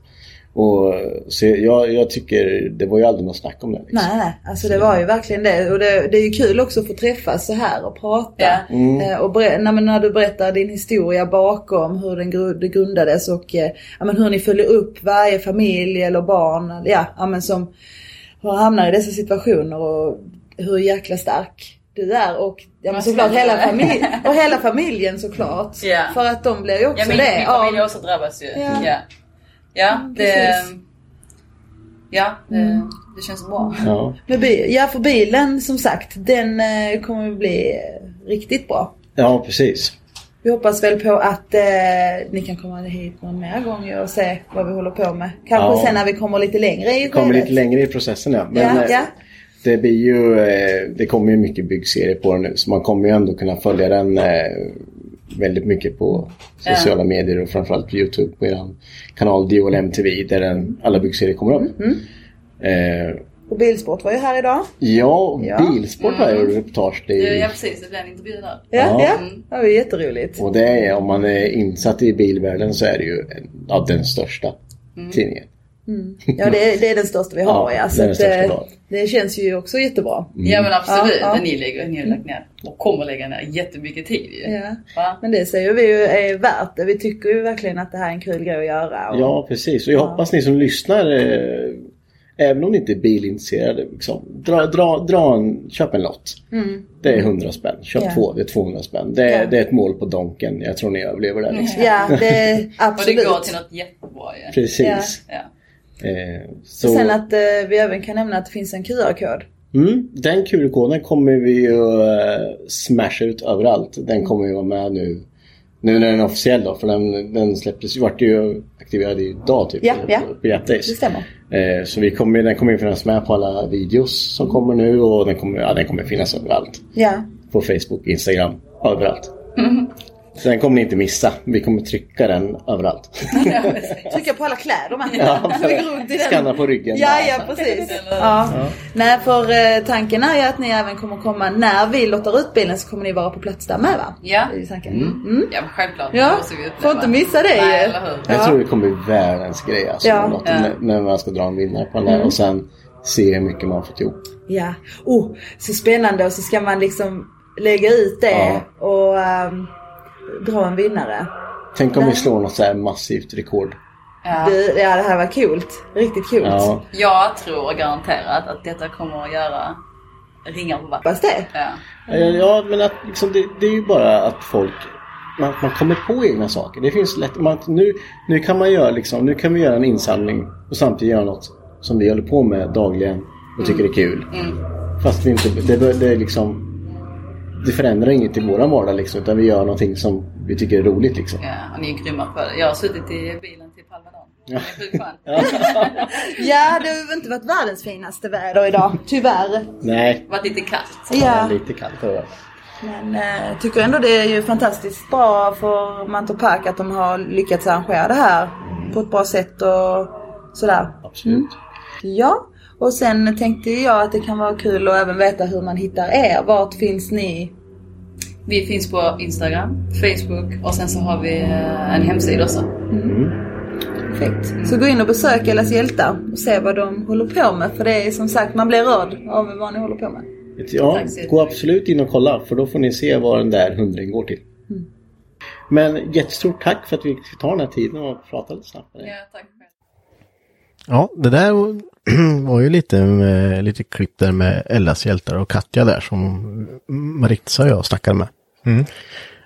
Och så jag, jag tycker det var ju aldrig något snack om det. Liksom. Nej, nej. Alltså det var ju verkligen det. Och det, det är ju kul också att få träffas så här och prata. Mm. Eh, och när, när du berättar din historia bakom hur den det grundades och eh, ja, men hur ni följer upp varje familj eller barn ja, ja, men som har hamnat i dessa situationer och hur jäkla stark du är. Och ja, men såklart hela, familj, och hela familjen såklart. Ja. För att de blir ju också Ja, min, det. min familj också drabbats ju. Ja. Ja, ja. det, ja det, Mm. det känns bra. Ja. Men bi- ja, för bilen som sagt, den eh, kommer att bli riktigt bra. ja, precis. Vi hoppas väl på att eh, ni kan komma hit någon mer gång och se vad vi håller på med. Kanske Ja. sen när vi kommer lite längre i Det kommer lite längre i processen ja. Men Ja, eh, ja. det blir ju, eh, det kommer ju mycket byggserier på den nu. Så man kommer ju ändå kunna följa den eh, väldigt mycket på sociala medier och framförallt på Youtube på er kanal Dual MTV där den, alla byggserier kommer upp. Mm. Eh, Och Bilsport var ju här idag. ja, Ja. Bilsport har jag gjort reportage. Det är, Ja precis, det blev en intervju där. Ja, Ja. ja. det var ju jätteroligt. Och det är, om man är insatt i bilvärlden så är det ju en, ja, den största tidningen. Ja, det är, det är den största vi har Ja, ja. det Så att, största eh, det känns ju också jättebra. Ja men absolut, Ja, ja. det ni lägger, ni har lagt ner och kommer lägga ner jättemycket tid ju. Ja. Va? Men det säger vi ju är värt det. Vi tycker ju verkligen att det här är en kul grej att göra. Och, Ja, precis. Och jag hoppas ni som lyssnar, eh, även om ni inte är bilintresserade, liksom, dra, dra, dra en, köp en lott. Det är 100 spänn. Köp Ja. två, det är 200 spänn. Det, är- Ja. det är ett mål på Donken. Jag tror ni överlever det. Liksom. Ja, det Och det absolut. går till något jättebra ju. Precis. Ja. Eh, Så sen att eh, vi även kan nämna att det finns en QR-kod. mm, den QR-koden kommer vi ju eh, smasha ut överallt. Den kommer ju vara med nu. Nu när den är officiell då, för den, den släpptes ju, vart ju aktiverad idag typ. Ja, ja. På Jättis. Det stämmer. Eh, så vi kommer, den kommer ju finnas med på alla videos som kommer nu och den kommer, ja, den kommer finnas överallt. Ja. På Facebook, Instagram, överallt. Så den kommer ni inte missa. Vi kommer trycka den överallt. Trycka på alla kläder med. Ja, i. Skanna på ryggen. Ja, ja precis. Ja. Nej, för eh, tanken är ju att ni även kommer komma, när vi lottar ut bilen så kommer ni vara på plats där med va? Ja. Ju tanken. Mm. Ja men självklart. Ja, får inte missa det Nej, ju. eller hur. Jag Ja. tror det kommer bli världens grej alltså. Ja. Något, Ja. När, man ska dra en vinnare på den där och sen se hur mycket man fått ihop. Ja. Oh, så spännande och så ska man liksom lägga ut det Ja. och ehm, dra en vinnare. Tänk om vi slår något så här massivt rekord. Ja. Det, ja, det här var kul. Riktigt kul. Ja. Jag tror garanterat att detta kommer att göra ringar på vattnet. Det. Ja. Eh, Ja, men att liksom, det, det är ju bara att folk man, man kommer på egna saker. Det finns lätt, man, nu, nu kan man göra liksom, nu kan vi göra en insamling och samtidigt göra något som vi håller på med dagligen och tycker är kul. Fast vi inte, det, det är liksom det förändrar inget i våran vardag liksom, utan vi gör någonting som vi tycker är roligt liksom. ja, och ni är grymma på det. Jag har suttit i bilen till Palmadon. Det skönt. Ja, det har inte varit världens finaste väder idag. Tyvärr. Nej, varit lite kallt. Ja. lite kallt har det varit. Men eh, tycker ändå det är ju fantastiskt bra för Mantorp Park att de har lyckats arrangera det här på ett bra sätt och sådär. Absolut. Ja, och sen tänkte jag att det kan vara kul att även veta hur man hittar er. Vart finns ni? Vi finns på Instagram, Facebook och sen så har vi eh, en hemsida också. Perfekt. Så gå in och besök Ellas hjältar och se vad de håller på med. För det är som sagt, man blir rörd av vad ni håller på med. Ja, gå absolut in och kolla för då får ni se vad den där hundringen går till. Men jättestort tack för att vi fick ta den här tiden och prata lite snabbt med dig. Ja, tack själv. Mm. Ja, det där var ju lite, med, lite klipp där med Ellas hjältar och Katja där som Maritza och jag snackade med.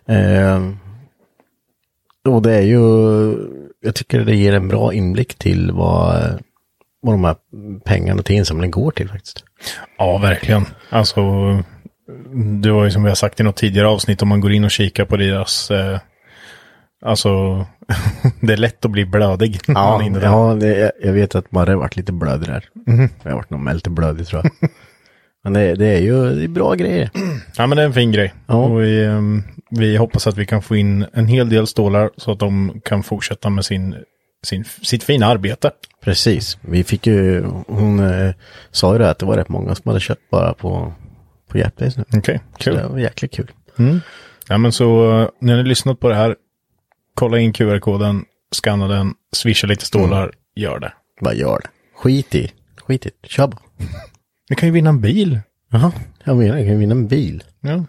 Eh, och det är ju, jag tycker det ger en bra inblick till vad, vad de här pengarna till insamlingen går till faktiskt. Ja, verkligen. Alltså, det var ju som vi har sagt i något tidigare avsnitt, om man går in och kikar på deras... Eh, alltså, det är lätt att bli blödig. Ja, ja det, jag vet att Marre har varit lite blödig där. Jag har varit nog lite blödig tror jag. Men det, det är ju det är bra grejer. Ja, men det är en fin grej. Ja. Och vi, ehm, vi hoppas att vi kan få in en hel del stålar så att de kan fortsätta med sin, sin, sitt fina arbete. Precis. Vi fick ju, hon eh, sa ju det att det var rätt många som hade köpt bara på, på Japdays nu. Okej, Så kul. det var jäkligt kul. Ja, men så eh, när ni lyssnat på det här, kolla in QR-koden, scanna den, swisha lite stålar, gör det. Bara gör det. Skit i. Skit i. Kör bara. Vi kan ju vinna en bil. Jaha, jag menar jag kan vinna en bil. Ja.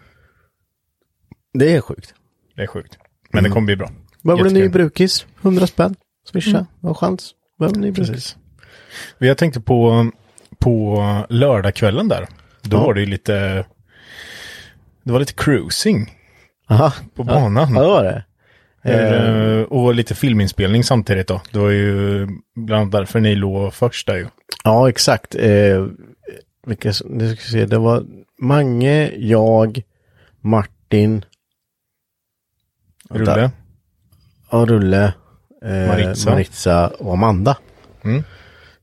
Det är sjukt. Det är sjukt. Men det kommer bli bra. Behöver du en ny brukis? 100 spänn. Swisha. Har chans. Behöver en ny brukis. Precis. Jag tänkte på, på lördagskvällen där. Då Ja. var det ju lite, det var lite cruising Aha. på banan. Ja, det var det. Eh, och lite filminspelning samtidigt då. Det var ju bland annat därför ni låg först där ju. Ja, exakt. Eh, vilka, nu ska se, det var Mange, jag, Martin. Rulle. Ja, Rulle. Eh, Maritza. Maritza och Amanda. Mm.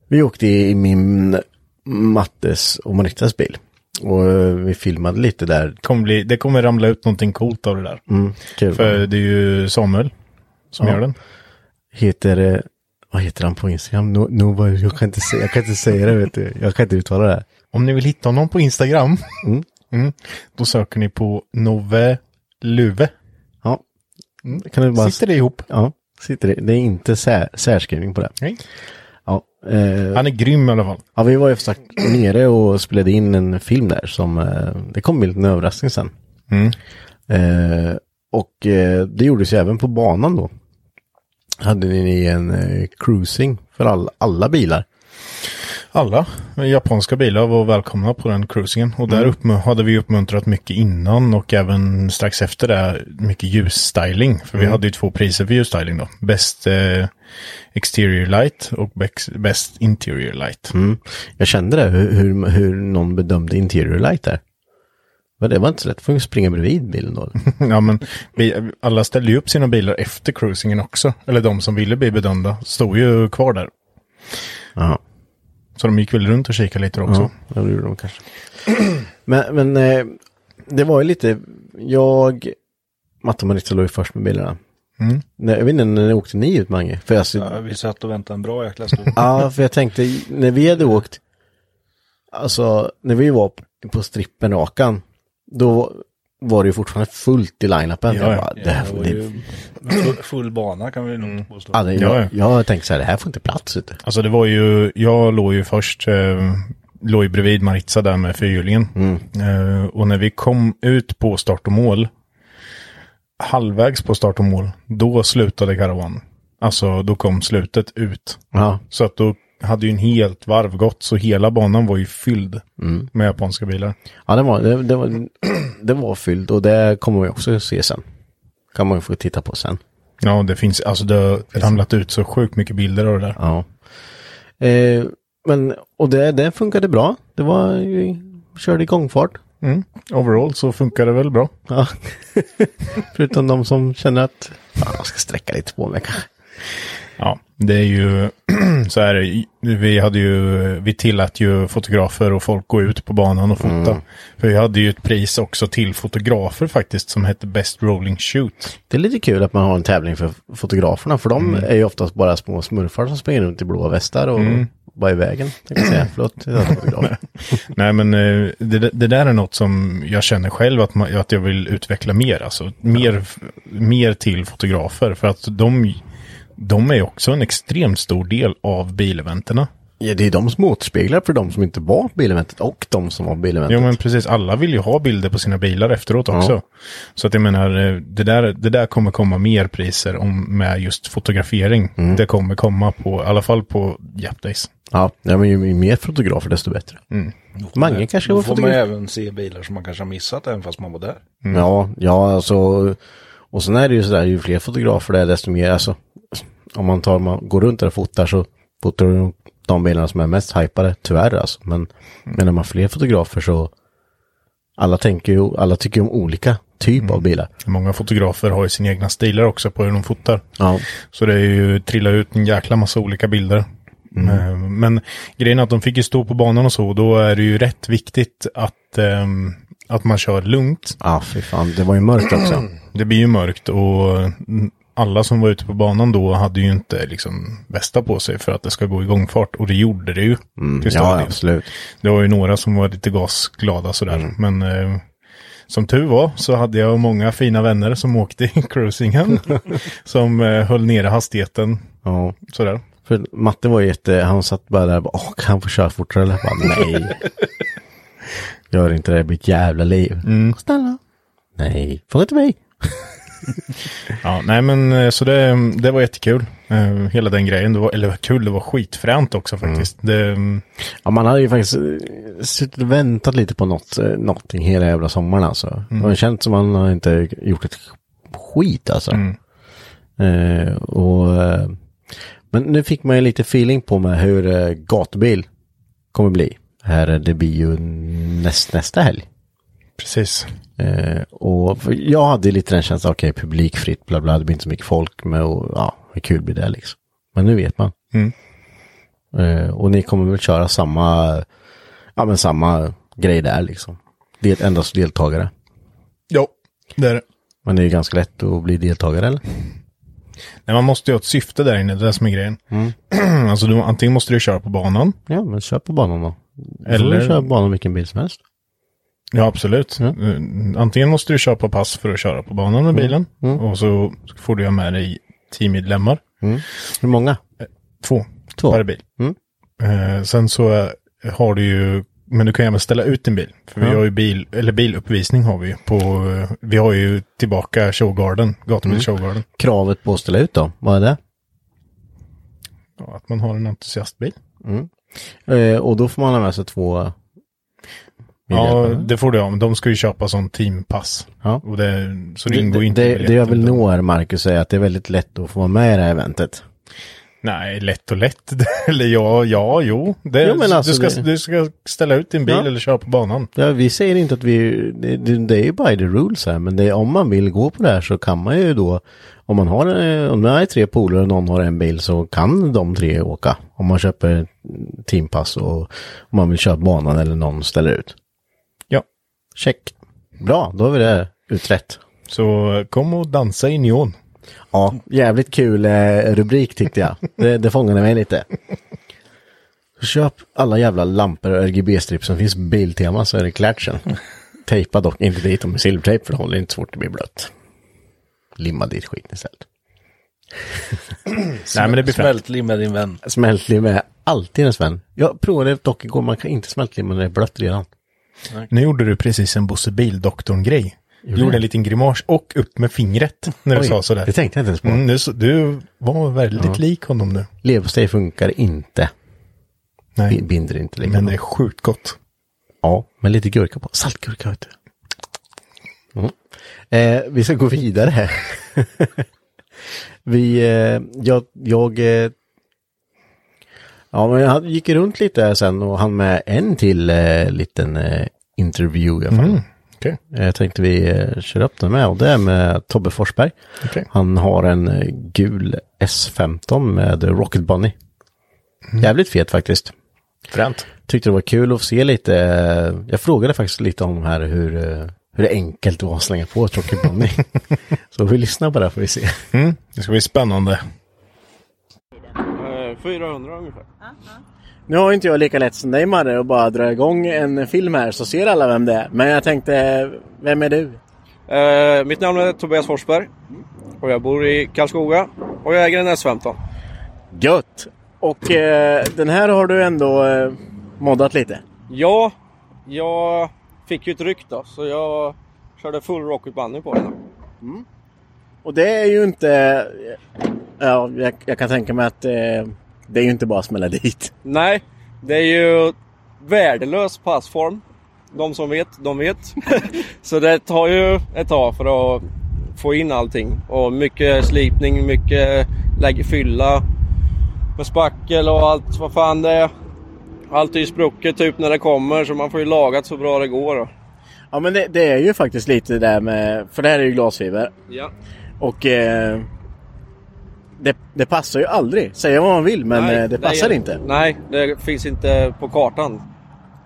Vi åkte i min Mattes och Maritzas bil. Och eh, vi filmade lite där. Det kommer, bli, det kommer ramla ut någonting coolt av det där. Mm, kul. För det är ju Samuel som Ja. gör den. Heter, eh, vad heter han på Instagram? No, no, jag, kan inte säga, jag kan inte säga det, vet du. Jag kan inte uttala det. här. Om ni vill hitta honom på Instagram, Mm. mm, då söker ni på Nove Luve. Ja. Mm. Kan du bara... Sitter det ihop? Ja, sitter det. Det är inte sär, särskrivning på det. Nej. Eh, Han är grym i alla fall. ja, vi var ju sagt nere och spelade in en film där som, eh, det kom en liten överraskning sen. Mm. Eh, och eh, det gjordes ju även på banan då. Hade ni en eh, cruising för all, alla bilar. Alla japanska bilar var välkomna på den cruisingen. Och där Mm. hade vi uppmuntrat mycket innan och även strax efter det mycket ljusstyling. För vi Mm. hade ju två priser för ljusstyling då. Best eh, exterior light och best interior light. Mm. Jag kände det, hur, hur, hur någon bedömde interior light där. Men det var inte så lätt, får ju springa bredvid bilen då. ja men vi, alla ställde ju upp sina bilar efter cruisingen också. Eller de som ville bli bedömda stod ju kvar där. Ja. Så de gick väl runt och kikade lite också. Ja, det gjorde de kanske. men men eh, det var ju lite, jag, Matte och Maritza låg ju först med bilarna. Mm. Nej, jag vet inte, när åkte ni ut Mange? För jag, Ja, vi satt och väntade en bra jäkla stund. Ja, för jag tänkte, när vi hade åkt, alltså när vi var på strippen rakan, då var det ju fortfarande fullt i line-upen. Ja, jag ja. bara, det Det här, var det, ju full, full bana kan vi nog påstå. ja, det, Ja, jag, ja. jag tänkte så här, det här får inte plats ute. Alltså det var ju, jag låg ju först, eh, låg ju bredvid Maritza där med fyrhjulingen. Eh, och när vi kom ut på start och mål, halvvägs på start och mål, då slutade karavan. Alltså då kom slutet ut. Ja, Så att då hade ju en helt varv gått, så hela banan var ju fylld Mm. med japanska bilar. ja det, var, det, det, var, det var fyllt och det kommer vi också se sen. Kan man ju få titta på sen. Ja, det finns, alltså det har ramlat ut så sjukt mycket bilder av det där. Ja. Eh, men, och det, det funkade bra. Det var, vi körde i gångfart. Mm. Overall så funkar det väl bra. Ja. Förutom de som känner att fan, jag ska sträcka lite på mig kanske. Ja, det är ju så här. Vi hade ju, vi tillät ju fotografer och folk gå ut på banan och fota. För vi hade ju ett pris också till fotografer faktiskt som hette Best Rolling Shoot. Det är lite kul att man har en tävling för fotograferna. För de är ju oftast bara små smurfar som springer runt i blåa västar och bara i vägen. Jag säga, förlåt, jag. Nej men eh, det, det där är något som jag känner själv att, man, att jag vill utveckla mer. Alltså mer, mer till fotografer. För att de, de är också en extremt stor del av bileventerna. Ja, det är de som återspeglar för de som inte var på bileventet och de som var på bileventet. Ja men precis, alla vill ju ha bilder på sina bilar efteråt också. Ja. Så att jag menar, eh, det där, det där kommer komma mer priser om, med just fotografering. Mm. Det kommer komma på, i alla fall på Jap Days. Ja, ja men ju mer fotografer desto bättre. Mange kanske Då var får man fotograf. även se bilar som man kanske har missat även fast man var där. Ja, ja alltså. Och sen är det ju sådär, ju fler fotografer det är desto mer, alltså. Om man tar, man går runt där och fotar så fotar du de bilarna som är mest hypade, tyvärr alltså. Men, men när man har fler fotografer så alla tänker ju, alla tycker om olika typ av bilar. Många fotografer har ju sina egna stilar också på hur de fotar. Ja, Så det är ju trillar ut en jäkla massa olika bilder. Eh, Men grejen är att de fick ju stå på banan och så, och då är det ju rätt viktigt att, ehm, att man kör lugnt. ah, fy fan, det var ju mörkt också. Det blir ju mörkt och mm, alla som var ute på banan då hade ju inte liksom västa på sig för att det ska gå igång fart. Och det gjorde det ju. Mm, till ja, absolut. Det var ju några som var lite gasglada sådär. Men eh, som tur var så hade jag många fina vänner som åkte i cruisingen. som eh, höll nere hastigheten Ja. sådär. För Matte var ju jätte, han satt bara där och bara, åh, kan han få köra fortare? eller? Jag bara, nej. Gör inte det, blir ett jävla liv. Mm. Snälla. Nej, fråga inte mig. Ja, nej men eh, så det, det var jättekul. Eh, hela den grejen. Det var, eller det var kul, det var skitfränt också faktiskt. Det, mm, Ja, man hade ju faktiskt eh, suttit och väntat lite på något, någonting hela jävla sommaren alltså. Det har känts som man har inte gjort ett skit alltså. Eh, och, eh, men nu fick man ju lite feeling på med hur eh, gatubil kommer bli. Här, det blir ju näst, nästa helg. precis. Eh, och jag hade lite den känslan, okej, publikfritt, bla bla, det blir inte så mycket folk, men och, ja, hur kul blir det liksom. Men nu vet man. Mm. Eh, och ni kommer väl köra samma, ja men samma grej där liksom. Det är endast deltagare. Ja, det är det. Men det är ju ganska lätt att bli deltagare eller? Nej, man måste ju ha ett syfte där inne, det är det som är grejen. alltså du, antingen måste du köra på banan. Ja, men kör på banan då. Eller- Du köra på banan vilken bil som helst. Ja, absolut. Ja. Eh, Antingen måste du köra på pass för att köra på banan med bilen. Och så får du ha med dig teammedlemmar. Hur många? Två, Två. per bil. Mm. Eh, sen så eh, har du ju, men du kan även ställa ut din bil. För vi har ju bil, eller biluppvisning har vi på, eh, vi har ju tillbaka showgarden, gatubil Mm. showgarden. Kravet på att ställa ut då, vad är det? Ja, att man har en entusiastbil. Eh, och då får man ha med sig två Ja, det får du men de ska ju köpa sån teampass. Ja. Och det, så det Det, ingår det, inte det, det jag vill nå är, Marcus, är att det är väldigt lätt att få vara med i det här eventet. Nej, lätt och lätt. eller ja, ja, jo. Det, Jo, men alltså du, ska, det- du ska ställa ut din bil Ja. eller köra på banan. Ja, vi säger inte att vi, det, det, är ju by the rules här, men det är, om man vill gå på det här så kan man ju då, om man har, eh, om det är tre polare och någon har en bil så kan de tre åka. Om man köper teampass och om man vill köra banan eller någon ställer ut. Check. Bra, då har vi det utrett. Så kom och dansa i neon. Ja, jävligt kul eh, rubrik tyckte jag. Det, det fångade mig lite. Köp alla jävla lampor och RGB-strips som finns Biltema så är det klart sen. Tejpa dock inte dit dem med silvertejp för det håller inte så fort det blir blött. Limma dit skiten istället. Nej, men det blir fränt. Smältlim är din vän. Smältlim är alltid en Sven. Jag provade dock igår, man kan inte smältlimma när det är blött redan. Nu gjorde du precis en Bosse Bildoktorn-grej. Du Gjorde en liten grimas och upp med fingret när du Oj, sa sådär. Det tänkte jag inte ens på. Mm, du, du var väldigt lik honom nu. Leverpastej funkar inte. Nej, Bi- Binder inte lika men det är sjukt gott. Ja, med lite gurka på. Saltgurka vet du. Mm. Eh, vi ska gå vidare här. vi, eh, jag, jag eh, Ja, men jag gick runt lite sen och hann med en till eh, liten eh, interview i alla fall. Mm. Eh, Jag tänkte vi eh, kör upp den med och det är med Tobbe Forsberg. Okej. Han har en eh, gul S15 med Rocket Bunny. Jävligt fet faktiskt. Fränt. Tyckte det var kul att se lite. eh, Jag frågade faktiskt lite om här hur, eh, hur enkelt det var att slänga på ett Rocket Bunny. Så vi lyssnar på det här får vi se. Mm, det ska bli spännande. 400 ungefär. Nu har inte jag lika lätt som dig Marre att bara dra igång en film här så ser alla vem det är. Men jag tänkte, vem är du? Eh, mitt namn är Tobias Forsberg och jag bor i Karlskoga och jag äger en S15. Gött! Och eh, den här har du ändå eh, moddat lite. Ja, jag fick ju ett ryck då så jag körde full Rocket Bunny på den. då. Och det är ju inte... Ja, jag, jag kan tänka mig att eh, det är ju inte bara att smälla dit. Nej, det är ju värdelös passform. De som vet, de vet. så det tar ju ett tag för att få in allting. Och mycket slipning, mycket lägg fylla med spackel och allt vad fan det är. Allt är ju sprucket typ när det kommer så man får ju lagat så bra det går. Då. Ja men det, det är ju faktiskt lite det där med... För det här är ju glasfiber. Ja. Och eh, det, det passar ju aldrig. Säga vad man vill men Nej, eh, det passar är- inte. Nej, det finns inte på kartan.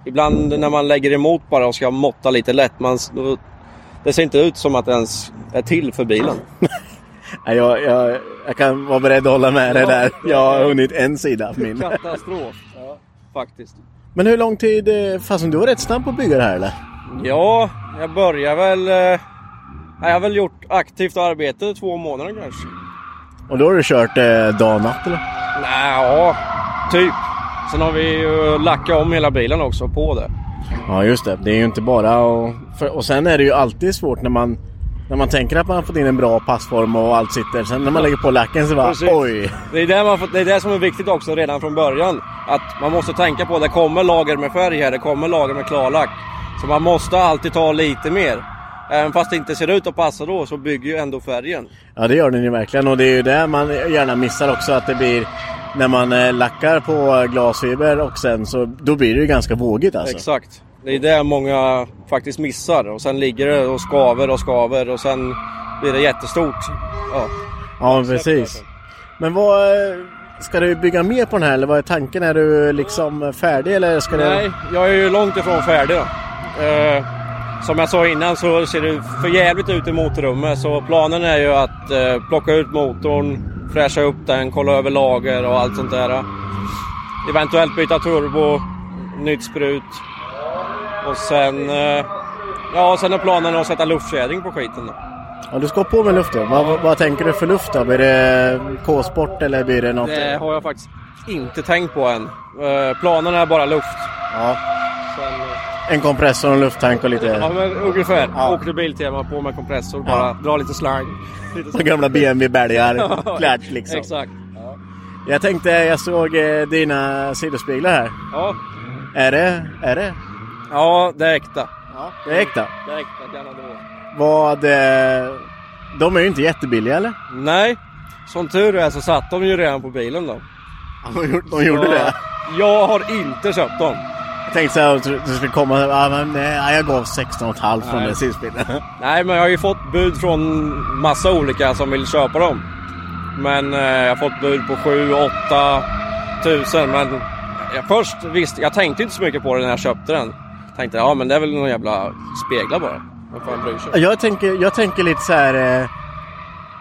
Ibland när man lägger emot bara och ska måtta lite lätt, man, det ser inte ut som att det ens är till för bilen. Nej, jag, jag, jag kan vara beredd att hålla med dig där. Jag har hunnit en sida av min. Katastrof, ja, faktiskt. Men hur lång tid... eh, Fasen du var rätt snabb på att bygga det här eller? Ja, jag börjar väl... Eh, jag har väl gjort aktivt arbete två månader kanske. Och då har du kört eh, dag och natt eller? Nej, ja, typ. Sen har vi ju lackat om hela bilen också på det. Ja just det, det är ju inte bara och, för, och sen är det ju alltid svårt när man när man tänker att man har fått in en bra passform och allt sitter. Sen när man lägger på lacken så bara Precis. oj. Det är det, man, får- det är det som är viktigt också redan från början. Att man måste tänka på att det kommer lager med färg här, det kommer lager med klarlack. Så man måste alltid ta lite mer. Även fast det inte ser ut att passa då så bygger ju ändå färgen. Ja det gör den ju verkligen och det är ju det man gärna missar också att det blir när man eh, lackar på glasfiber och sen så då blir det ju ganska vågigt alltså. Exakt. Det är det många faktiskt missar. Och sen ligger det och skaver och skaver och sen blir det jättestort. Ja, Ja precis. Men vad eh, Ska du bygga mer på den här eller vad är tanken? Är du liksom färdig eller ska du... Nej, jag är ju långt ifrån färdig. Eh, som jag sa innan så ser det för jävligt ut i motorrummet så planen är ju att eh, plocka ut motorn, fräscha upp den, kolla över lager och allt sånt där. Eventuellt byta turbo, nytt sprut. Och sen... Eh, ja, sen är planen att sätta luftfjädring på skiten då. Ja, du ska på med luft då. Vad, vad, tänker du för luft då? Blir det K-sport eller blir det något? Det har jag faktiskt inte tänkt på än. Eh, planen är bara luft. Ja. En kompressor och en lufttank och lite... Ja men ungefär. Ja. Till Biltema på med kompressor, bara dra lite slang. Lite så. Gamla BMW-bälgar. Klart liksom. Exakt. Jag tänkte, jag såg eh, dina sidospeglar här. Ja. Är det? Är det? Ja, det är äkta. Det är äkta. Det är äkta Ganador. Vad... Eh, de är ju inte jättebilliga eller? Nej, som tur är så satt de ju redan på bilen då. De de gjorde Så det? Jag har inte köpt dem. Tänkte så att du skulle komma ja, men nej, jag gav 16,5 från den sidospegeln. Nej, men jag har ju fått bud från massa olika som vill köpa dem. Men eh, jag har fått bud på 7-8 tusen. Men jag först visste, jag tänkte inte så mycket på det när jag köpte den. Tänkte ja men det är väl någon jävla speglar bara. Vem fan bryr sig? Jag tänker, jag tänker lite så här... Eh,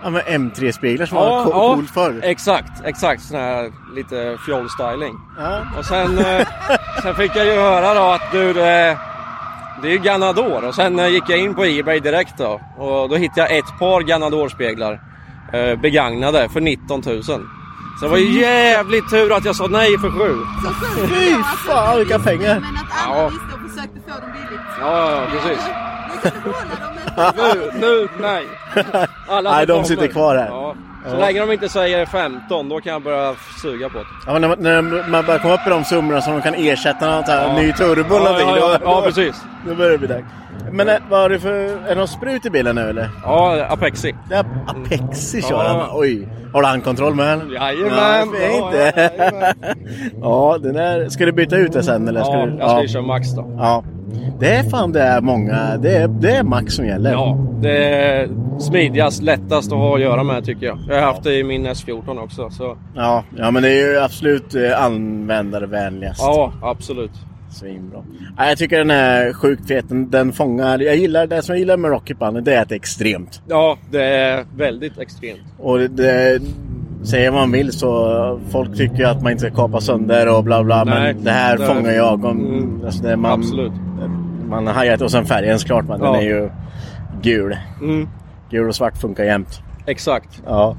ja, men M3-speglar som var co- coolt förr. Exakt, exakt. Sån här lite fjollstyling. Ja. Och sen, eh, sen fick jag ju höra då att du, det, det är ju Ganador. Och sen eh, gick jag in på Ebay direkt då. Och då hittade jag ett par Ganador-speglar. Eh, begagnade för 19 000. Så det var ju jävligt tur att jag sa nej för sju. Fy fan vilka pengar! Men att andra visste och försökte få dem billigt. Ja, ja, precis. Nu kan du behålla dem. Nu, nu, nej. Alla Nej, de sitter kvar här. Ja. Så Ja. länge de inte säger 15, då kan jag börja suga på det. Ja, men när, man- när man börjar komma upp i de summorna som de kan ersätta något här, Ja. ny turbo eller Ja, någonting. ja, ja. Ja, precis. Då börjar det bli dags. Men eh, vad har du för... Är det någon sprut i bilen nu eller? Ja, Apexi. Är Apexi kör Ja. han. Oj. Har du handkontroll med den? Jajamän. Ja, fint. Ja, ja, den är... Ska du byta ut det sen eller? Ska Ja, du... jag ska ju köra Max då. Ja. Det är fan det är många. Det är, det är Max som gäller. Ja, det är smidigast, lättast att ha att göra med tycker jag. Jag har haft det i min S14 också. Så. Ja, ja men det är ju absolut eh, användarvänligast. Ja, absolut. Svinbra. Ja, jag tycker den är sjukt fet. Den, den fångar... Jag gillar, det som jag gillar med Rocket Bunny det är att det är extremt. Ja, det är väldigt extremt. Och det, det säger vad man vill så folk tycker ju att man inte ska kapa sönder och bla bla. Nej, men det här det- fångar jag. Om, Mm, alltså det, man, absolut. Man har hajat och sen färgen såklart. Men den Ja. är ju gul. Mm, Gul och svart funkar jämt. exakt. Ja.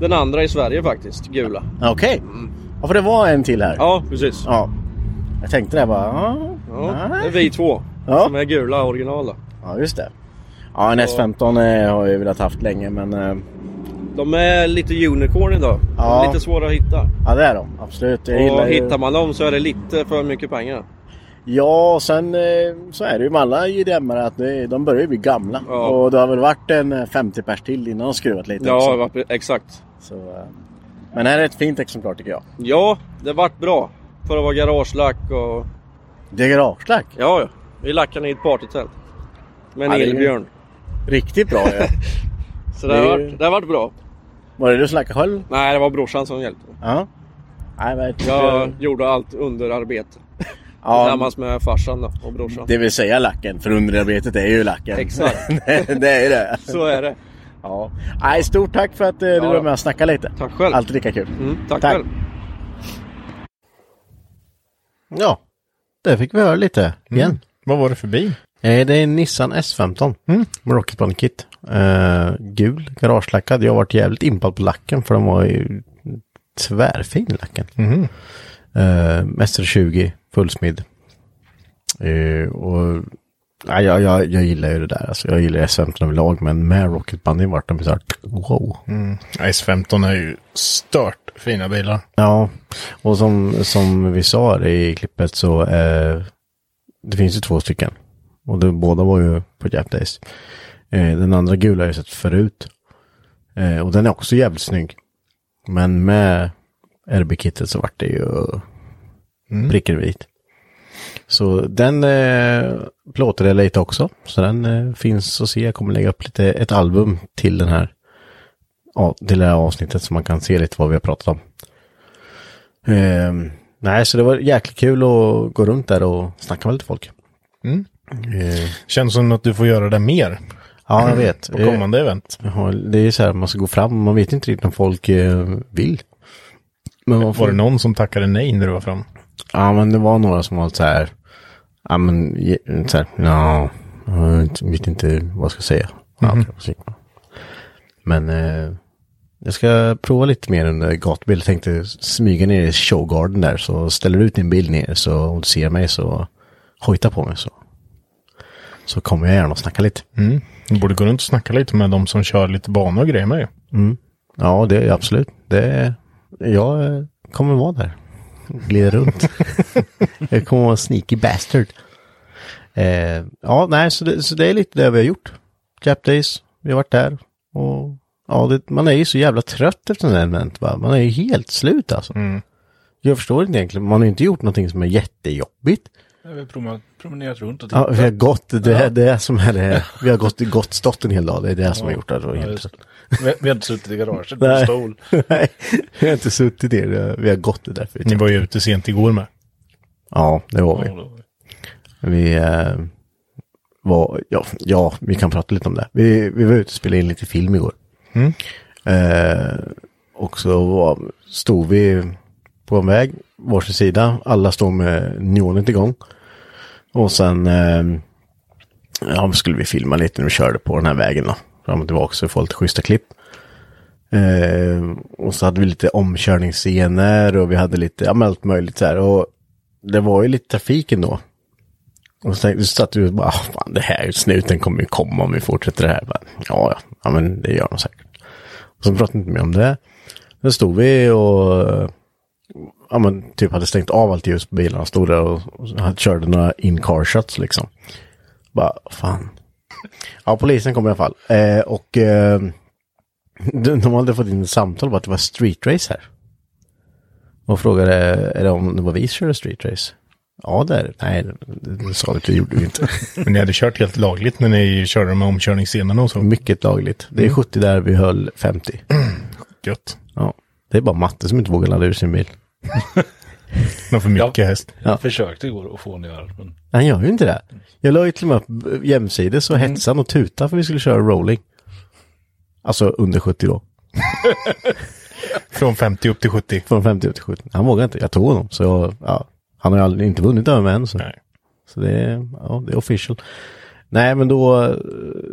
Den andra i Sverige faktiskt, gula. Okej. Ja, för det var en till här. Ja, precis. Ja. Jag tänkte det bara. Ja, Ja, det är vi två Ja. som är gula originala. ja just det. Ja, en S15 eh, har jag ju velat haft länge men... eh, De är lite unicorn idag. De Ja. lite svåra att hitta. Ja det är de. Absolut. Jag gillar Och ju... hittar man dem så är det lite för mycket pengar. Ja, och sen eh, så är det ju med alla JDM att det, de börjar ju bli gamla. Ja. Och det har väl varit en eh, 50 pers till innan de skruvat lite Ja, också. va- exakt. Så, eh, men här är ett fint exemplar tycker jag. Ja, det vart bra. För att vara garagelack och... Det är garagelack. Ja, ja. Vi lackade i ett partytält. Med en Ja, det är ju- elbjörn. Riktigt bra ju. Så det, Det har är ju- varit, det har varit bra. Var det du som lackade själv? Nej, det var brorsan som hjälpte. Ja. Nej, men jag Jag gjorde allt underarbete. ja, Tillsammans med farsan då, och brorsan. det vill säga lacken. För underarbetet är ju lacken. Exakt. det, det är det. Så är det. Ja. Nej, stort tack för att eh, du Ja. var med och snackade lite. Tack själv. Alltid lika kul. Mm, tack, Tack. själv. Ja, det fick vi höra lite igen. Vad var det för bil? Eh, Det är en Nissan S15 med Rocket Bunny Kit. Eh, gul, garagelackad. Jag har varit jävligt impad på lacken för de var ju tvärfin lacken. Mhm. Eh, Mästare 20, fullsmidd. Eh, och ja, jag, jag, jag gillar ju det där. Alltså, jag gillar S15 överlag, men med Rocket Bunny vart de så här, wow. Mm. S15 är ju stört fina bilar. Ja, och som, som vi sa i klippet så eh, det finns ju två stycken. Och det, båda var ju på Jap Days. Eh, den andra gula har jag sett förut. Eh, och den är också jävligt snygg. Men med RB-kittet så vart det ju Mm. pricken vit. Så den eh, plåtar jag lite också. Så den eh, finns att se. Jag kommer lägga upp lite, ett album till den här ja, till det här avsnittet så man kan se lite vad vi har pratat om. Ehm, nej, så det var jäkligt kul att gå runt där och snacka med lite folk. Mm. Ehm, Känns som att du får göra det mer. ja, jag vet. På kommande event. Ja, det är så här, man ska gå fram, man vet inte riktigt om folk eh, vill. Men man får... Var det någon som tackade nej när du var fram? Ja, men det var några som var så här, ja men, så här, ja, jag vet inte vad jag ska säga. Gick man. Men eh, jag ska prova lite mer under gatubil. Jag tänkte smyga ner i showgarden där, så ställer du ut din bil ner så om du ser mig så hojta på mig så. Så kommer jag gärna och snacka lite. Mm. Du borde gå runt och snacka lite med de som kör lite banor och grejer med. Mm. Ja, det är absolut. Det, jag kommer vara där. Glida runt. jag kommer vara en sneaky bastard. Eh, ja, nej, så det, så det är lite det vi har gjort. Jap Days, vi har varit där. Och ja, det, man är ju så jävla trött efter den event, va? Man är ju helt slut alltså. Jag förstår inte egentligen, man har ju inte gjort någonting som är jättejobbigt. Jag har promen- promenerat runt och Ja, vi har gått, det är Ja. det som är det. Vi har gått, gått stått en hel dag, det är det som har gjort det. Ja, helt det. Vi, vi har inte suttit i garaget på stol. Nej, vi har inte suttit ner. Vi har gått det därför. Ni var ju ute sent igår med. Ja, det var vi. Ja, då- Vi eh, var, ja, ja, vi kan prata lite om det. Vi, vi var ute och spelade in lite film igår. Mm. Eh, och så var, stod vi på en väg, varsin sida. Alla står med neonet igång. Och sen eh, ja, skulle vi filma lite när vi körde på den här vägen då. Fram och tillbaka så vi får lite schyssta klipp. Eh, och så hade vi lite omkörningsscener och vi hade lite, ja men allt möjligt så här. Och det var ju lite trafik ändå. Och så tänkte, så satt vi och bara, ah, fan det här snuten kommer ju komma om vi fortsätter det här. Bara, ja, ja, ja, men det gör de säkert. Och så pratade vi inte mer om det. Sen stod vi och ja, men, typ hade stängt av allt ljus på bilarna. Stod där och, och körde några in-car shots liksom. Bara, fan. Ja, polisen kom i alla fall. Eh, och eh, de, de hade fått in ett samtal på att det var street race här. Och frågade, är det om det var vi som körde street race? Ja, det är det. Nej, det, sa det, det gjorde vi inte. Men ni hade kört helt lagligt när ni körde med omkörningsscenerna och så. Mycket lagligt. Det är 70 där, vi höll 50. Gött. Ja. Det är bara Matte som inte vågar ladda ur sin bil. Men för mycket häst. Jag försökte igår att få honom att göra men Han gör ju inte det. Jag la ju till och med upp jämsides och hetsade och tuta för vi skulle köra rolling. Alltså under 70 då. Från 50 upp till 70. Från 50 upp till 70. Han vågade inte. Jag tog honom. Så jag, ja, han har ju aldrig, inte vunnit över mig än. Så, Nej. så det, är, ja, det är official. Nej, men då eh,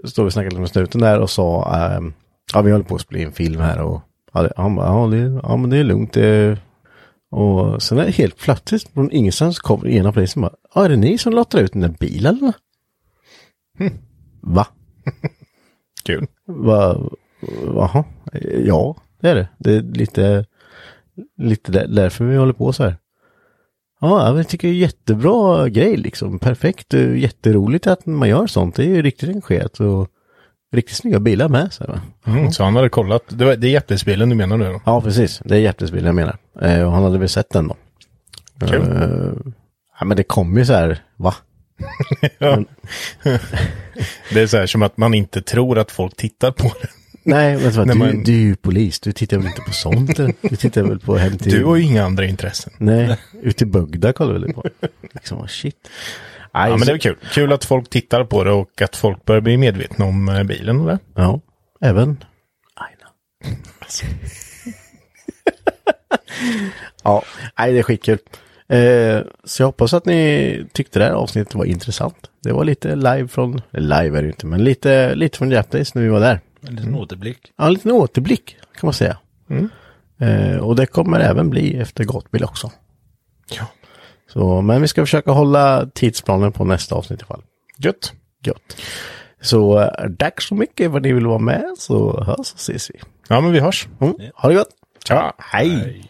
stod vi och snackade med snuten där och sa, ehm, ja vi håller på att spela in film här och ja, det, han bara, ja, det, ja men det är lugnt. Det, och sen är det helt plötsligt från ingenstans kommer ena polisen bara, ja är det ni som lottar ut den där bilen eller? Hm. Va? Kul. Va? Jaha, ja det är det. Det är lite, lite där, därför vi håller på så här. Ja, jag tycker det är jättebra grej liksom. Perfekt, är jätteroligt att man gör sånt. Det är ju riktigt engagerat och riktigt snygga bilar med. Så va? Mm, så han hade kollat. Det, var, det är Jeppesbilen du menar nu då? Ja, precis. Det är hjärtesbilen jag menar. Eh, och han hade väl sett den då. Kul. Eh, ja, men det kommer ju så här, va? Ja. det är så här som att man inte tror att folk tittar på det. Nej, men så, du, man- du är ju polis. Du tittar väl inte på sånt? Du tittar väl på hem till... Du har ju inga andra intressen. Nej, ute i Bugda kollar vi på. Liksom, shit. Ja, men det är kul. Kul att folk tittar på det och att folk börjar bli medvetna om eh, bilen det. Ja, även Aina. ja, nej det är skitkul. Eh, så jag hoppas att ni tyckte det här avsnittet var intressant. Det var lite live från, live är det inte, men lite, lite från Jap Days när vi var där. en liten återblick. Ja, en liten återblick kan man säga. Mm. Eh, och det kommer även bli efter Gotbil också. Ja. Så, men vi ska försöka hålla tidsplanen på nästa avsnitt i fall. Gött. Gött. Så eh, tack så mycket för att ni vill vara med så hörs och ses vi. Ja, men vi hörs. Mm. Ha det gott. Tja. Hej.